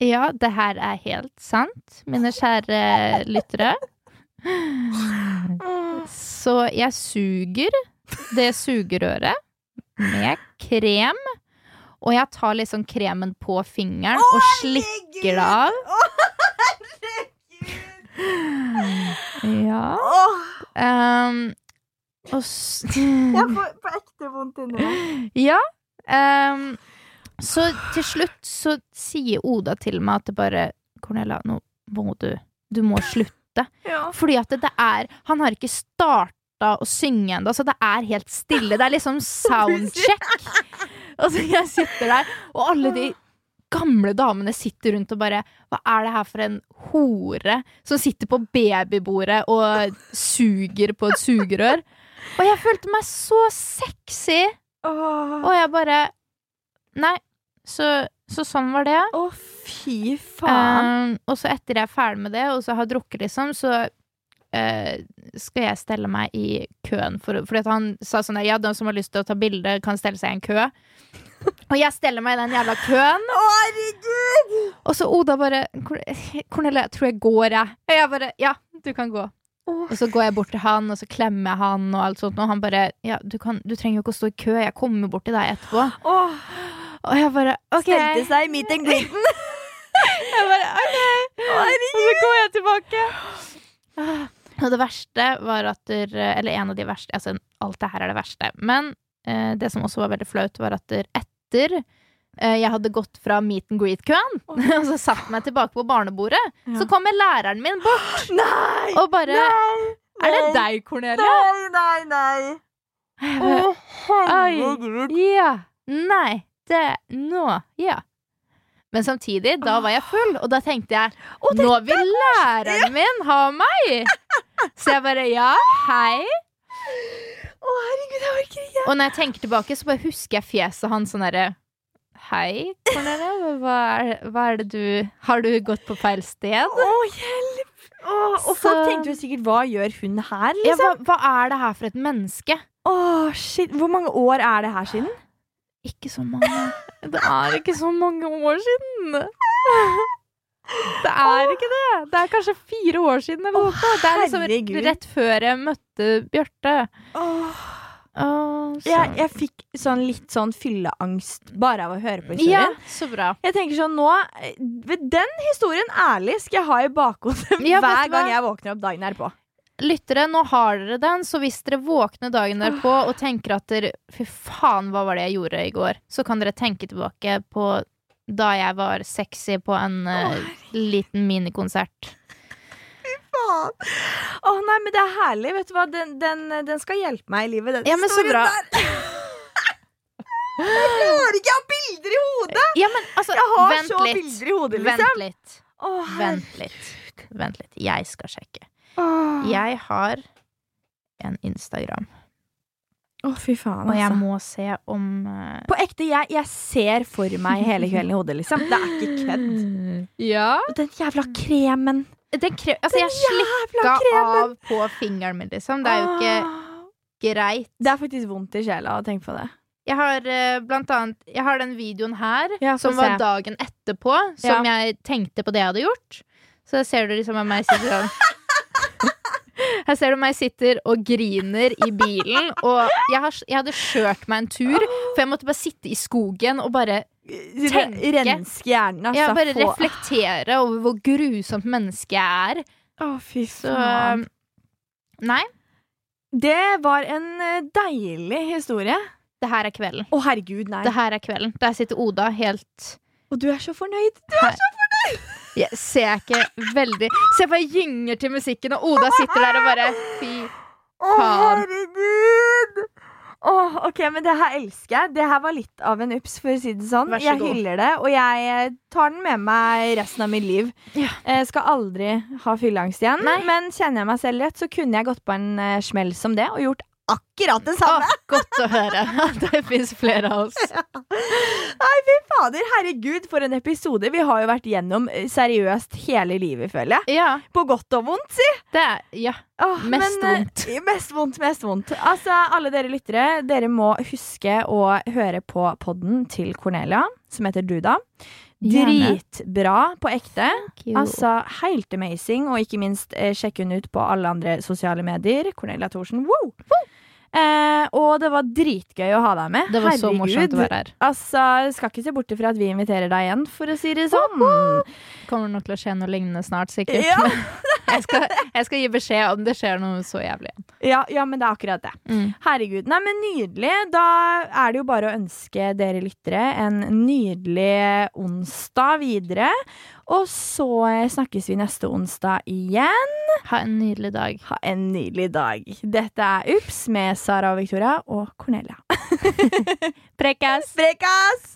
Ja, det her er helt sant, mine kjære lyttere. Så jeg suger det sugerøret med krem, Og jeg tar liksom kremen på fingeren og slikker det av. Ja. Ehm, og jeg får på ekte vondt inni meg. Ja. ehm, så til slutt så sier Oda til meg at det bare Cornelia, nå må du Du må slutte. Ja. Fordi at det, det er Han har ikke starta å synge ennå, så det er helt stille. Det er liksom soundcheck. Og så jeg sitter der, og alle de gamle damene sitter rundt og bare Hva er det her for en hore som sitter på babybordet og suger på et sugerør? Og jeg følte meg så sexy. Og jeg bare Nei. Så, så sånn var det. Å, fy faen. Um, og så etter jeg er ferdig med det, og så har drukket, liksom, så uh, skal jeg stelle meg i køen. For, fordi at han sa sånn Ja, de som har lyst til å ta bilde, kan stelle seg i en kø. Og jeg steller meg i den jævla køen. Å, herregud! Og så Oda bare Cornelia, jeg tror jeg går, jeg. Og jeg bare Ja, du kan gå. Og så går jeg bort til han, og så klemmer jeg han, og alt sånt. Og han bare Ja, du, kan, du trenger jo ikke å stå i kø, jeg kommer bort til deg etterpå. Åh, Og jeg bare OK. Stelte seg i meet and greeten. Jeg bare, ok Og så går jeg tilbake. Og det verste var at der, Eller en av de verste Altså, alt det her er det verste. Men eh, det som også var veldig flaut, var at der, etter eh, jeg hadde gått fra meet and greet-køen og så satt meg tilbake på barnebordet, Ja. så kommer læreren min bort Nei! og bare Nei! Er det deg, Cornelia? Nei, nei, nei. Å, oh, herregud. Ja. Nei. Det Nå. Ja. Men samtidig, da var jeg full, og da tenkte jeg oh, Nå vil læreren min ha meg! Så jeg bare ja, hei. Å, herregud, jeg orker ikke. Og når jeg tenker tilbake, så bare husker jeg fjeset hans sånn herre Hei, Cornelia, hva er, hva er det du Har du gått på feil sted? Å, hjelp! Å, og folk Så- tenkte jo sikkert 'hva gjør hun her', Ja, liksom. hva, hva er det her for et menneske? Å, shit. Hvor mange år er det her siden? Ikke så mange. Det er ikke så mange år siden. Det er ikke det. Det er kanskje fire år siden. Eller noe. Det er liksom rett før jeg møtte Bjarte. Oh. Oh, Jeg, jeg fikk sånn litt sånn fylleangst bare av å høre på ja, historien. så bra. Jeg tenker sånn nå Den historien ærlig skal jeg ha i bakhodet Ja, hver gang jeg våkner opp dagen herpå. Lyttere, nå har dere den, så hvis dere våkner dagen derpå og tenker at dere Fy faen, hva var det jeg gjorde i går? Så kan dere tenke tilbake på da jeg var sexy på en uh, liten minikonsert. Faen. Å nei, men det er herlig. Vet du hva? Den, den, den skal hjelpe meg i livet, den Ja, men så historien bra. der. Jeg klarer ikke Jeg har bilder i hodet! Ja, men altså, Jeg har så litt. bilder i hodet, Vent liksom. litt. Oh, Vent litt. Vent litt. Jeg skal sjekke. Åh. Jeg har en Instagram, Å, fy faen, og jeg altså. må se om eh, På ekte, jeg, jeg ser for meg hele kvelden i hodet, liksom. Det er ikke kødd. Ja. Og Den jævla kremen. Den kre altså, jeg slikka av på fingeren min, liksom. Det er jo ikke Åh. greit. Det er faktisk vondt i sjela å tenke på det. Jeg har eh, blant annet Jeg har den videoen her, Ja, få som var se. dagen etterpå, som jeg tenkte på det jeg hadde gjort. Så ser du liksom av meg sitter sånn Her ser du meg sitter og griner i bilen, og jeg, har, jeg hadde kjørt meg en tur, for jeg måtte bare sitte i skogen og bare, Tenke. Renske hjernen, altså. jeg bare Få- reflektere over hvor grusomt menneske jeg er. Å, fy Så. Nei, Det var en eh, deilig historie. det her er kvelden. Å, herregud, nei. Det her er kvelden. Der sitter Oda helt Og du er så fornøyd. Jeg ser ikke veldig Se, jeg gynger til musikken, og Oda sitter der og bare Fy Å, herregud! Åh, ok, men det her elsker jeg. Det her var litt av en ups, for å si det sånn. Så Jeg god. hyller det, og jeg eh, tar den med meg resten av mitt liv. Ja. Eh, skal aldri ha fylleangst igjen, Nei. men kjenner jeg meg selv rett, så kunne jeg gått på en eh, smell som det og gjort akkurat det samme. Ah, godt å høre at det fins flere av oss. Nei, fy fader, herregud, for en episode. Vi har jo vært gjennom eh, seriøst hele livet, føler jeg. Ja, På godt og vondt, si. det er Ja. Åh, Mest men, eh, vondt. Mest vondt, mest vondt. Altså, alle dere lyttere, dere må huske å høre på podden til Cornelia, som heter Duda. Dritbra på ekte. Altså, Helt amazing. Og ikke minst, eh, sjekk hun ut på alle andre sosiale medier. Cornelia Thorsen. Woo! Eh, og det var dritgøy å ha deg med. Det var så morsomt å være her. Altså, skal ikke se bort ifra at vi inviterer deg igjen, for å si det sånn. Kommer nok til å skje noe lignende snart, sikkert. Ja. jeg, skal, jeg skal gi beskjed om det skjer noe så jævlig. Ja, ja, men det er akkurat det. Mm. Herregud. Nei, men nydelig. Da er det jo bare å ønske dere lyttere en nydelig onsdag videre. Og så snakkes vi neste onsdag igjen. Ha en nydelig dag. Ha en nydelig dag. Dette er Ups med Sara og Victoria og Cornelia. Prekkas! Prekas!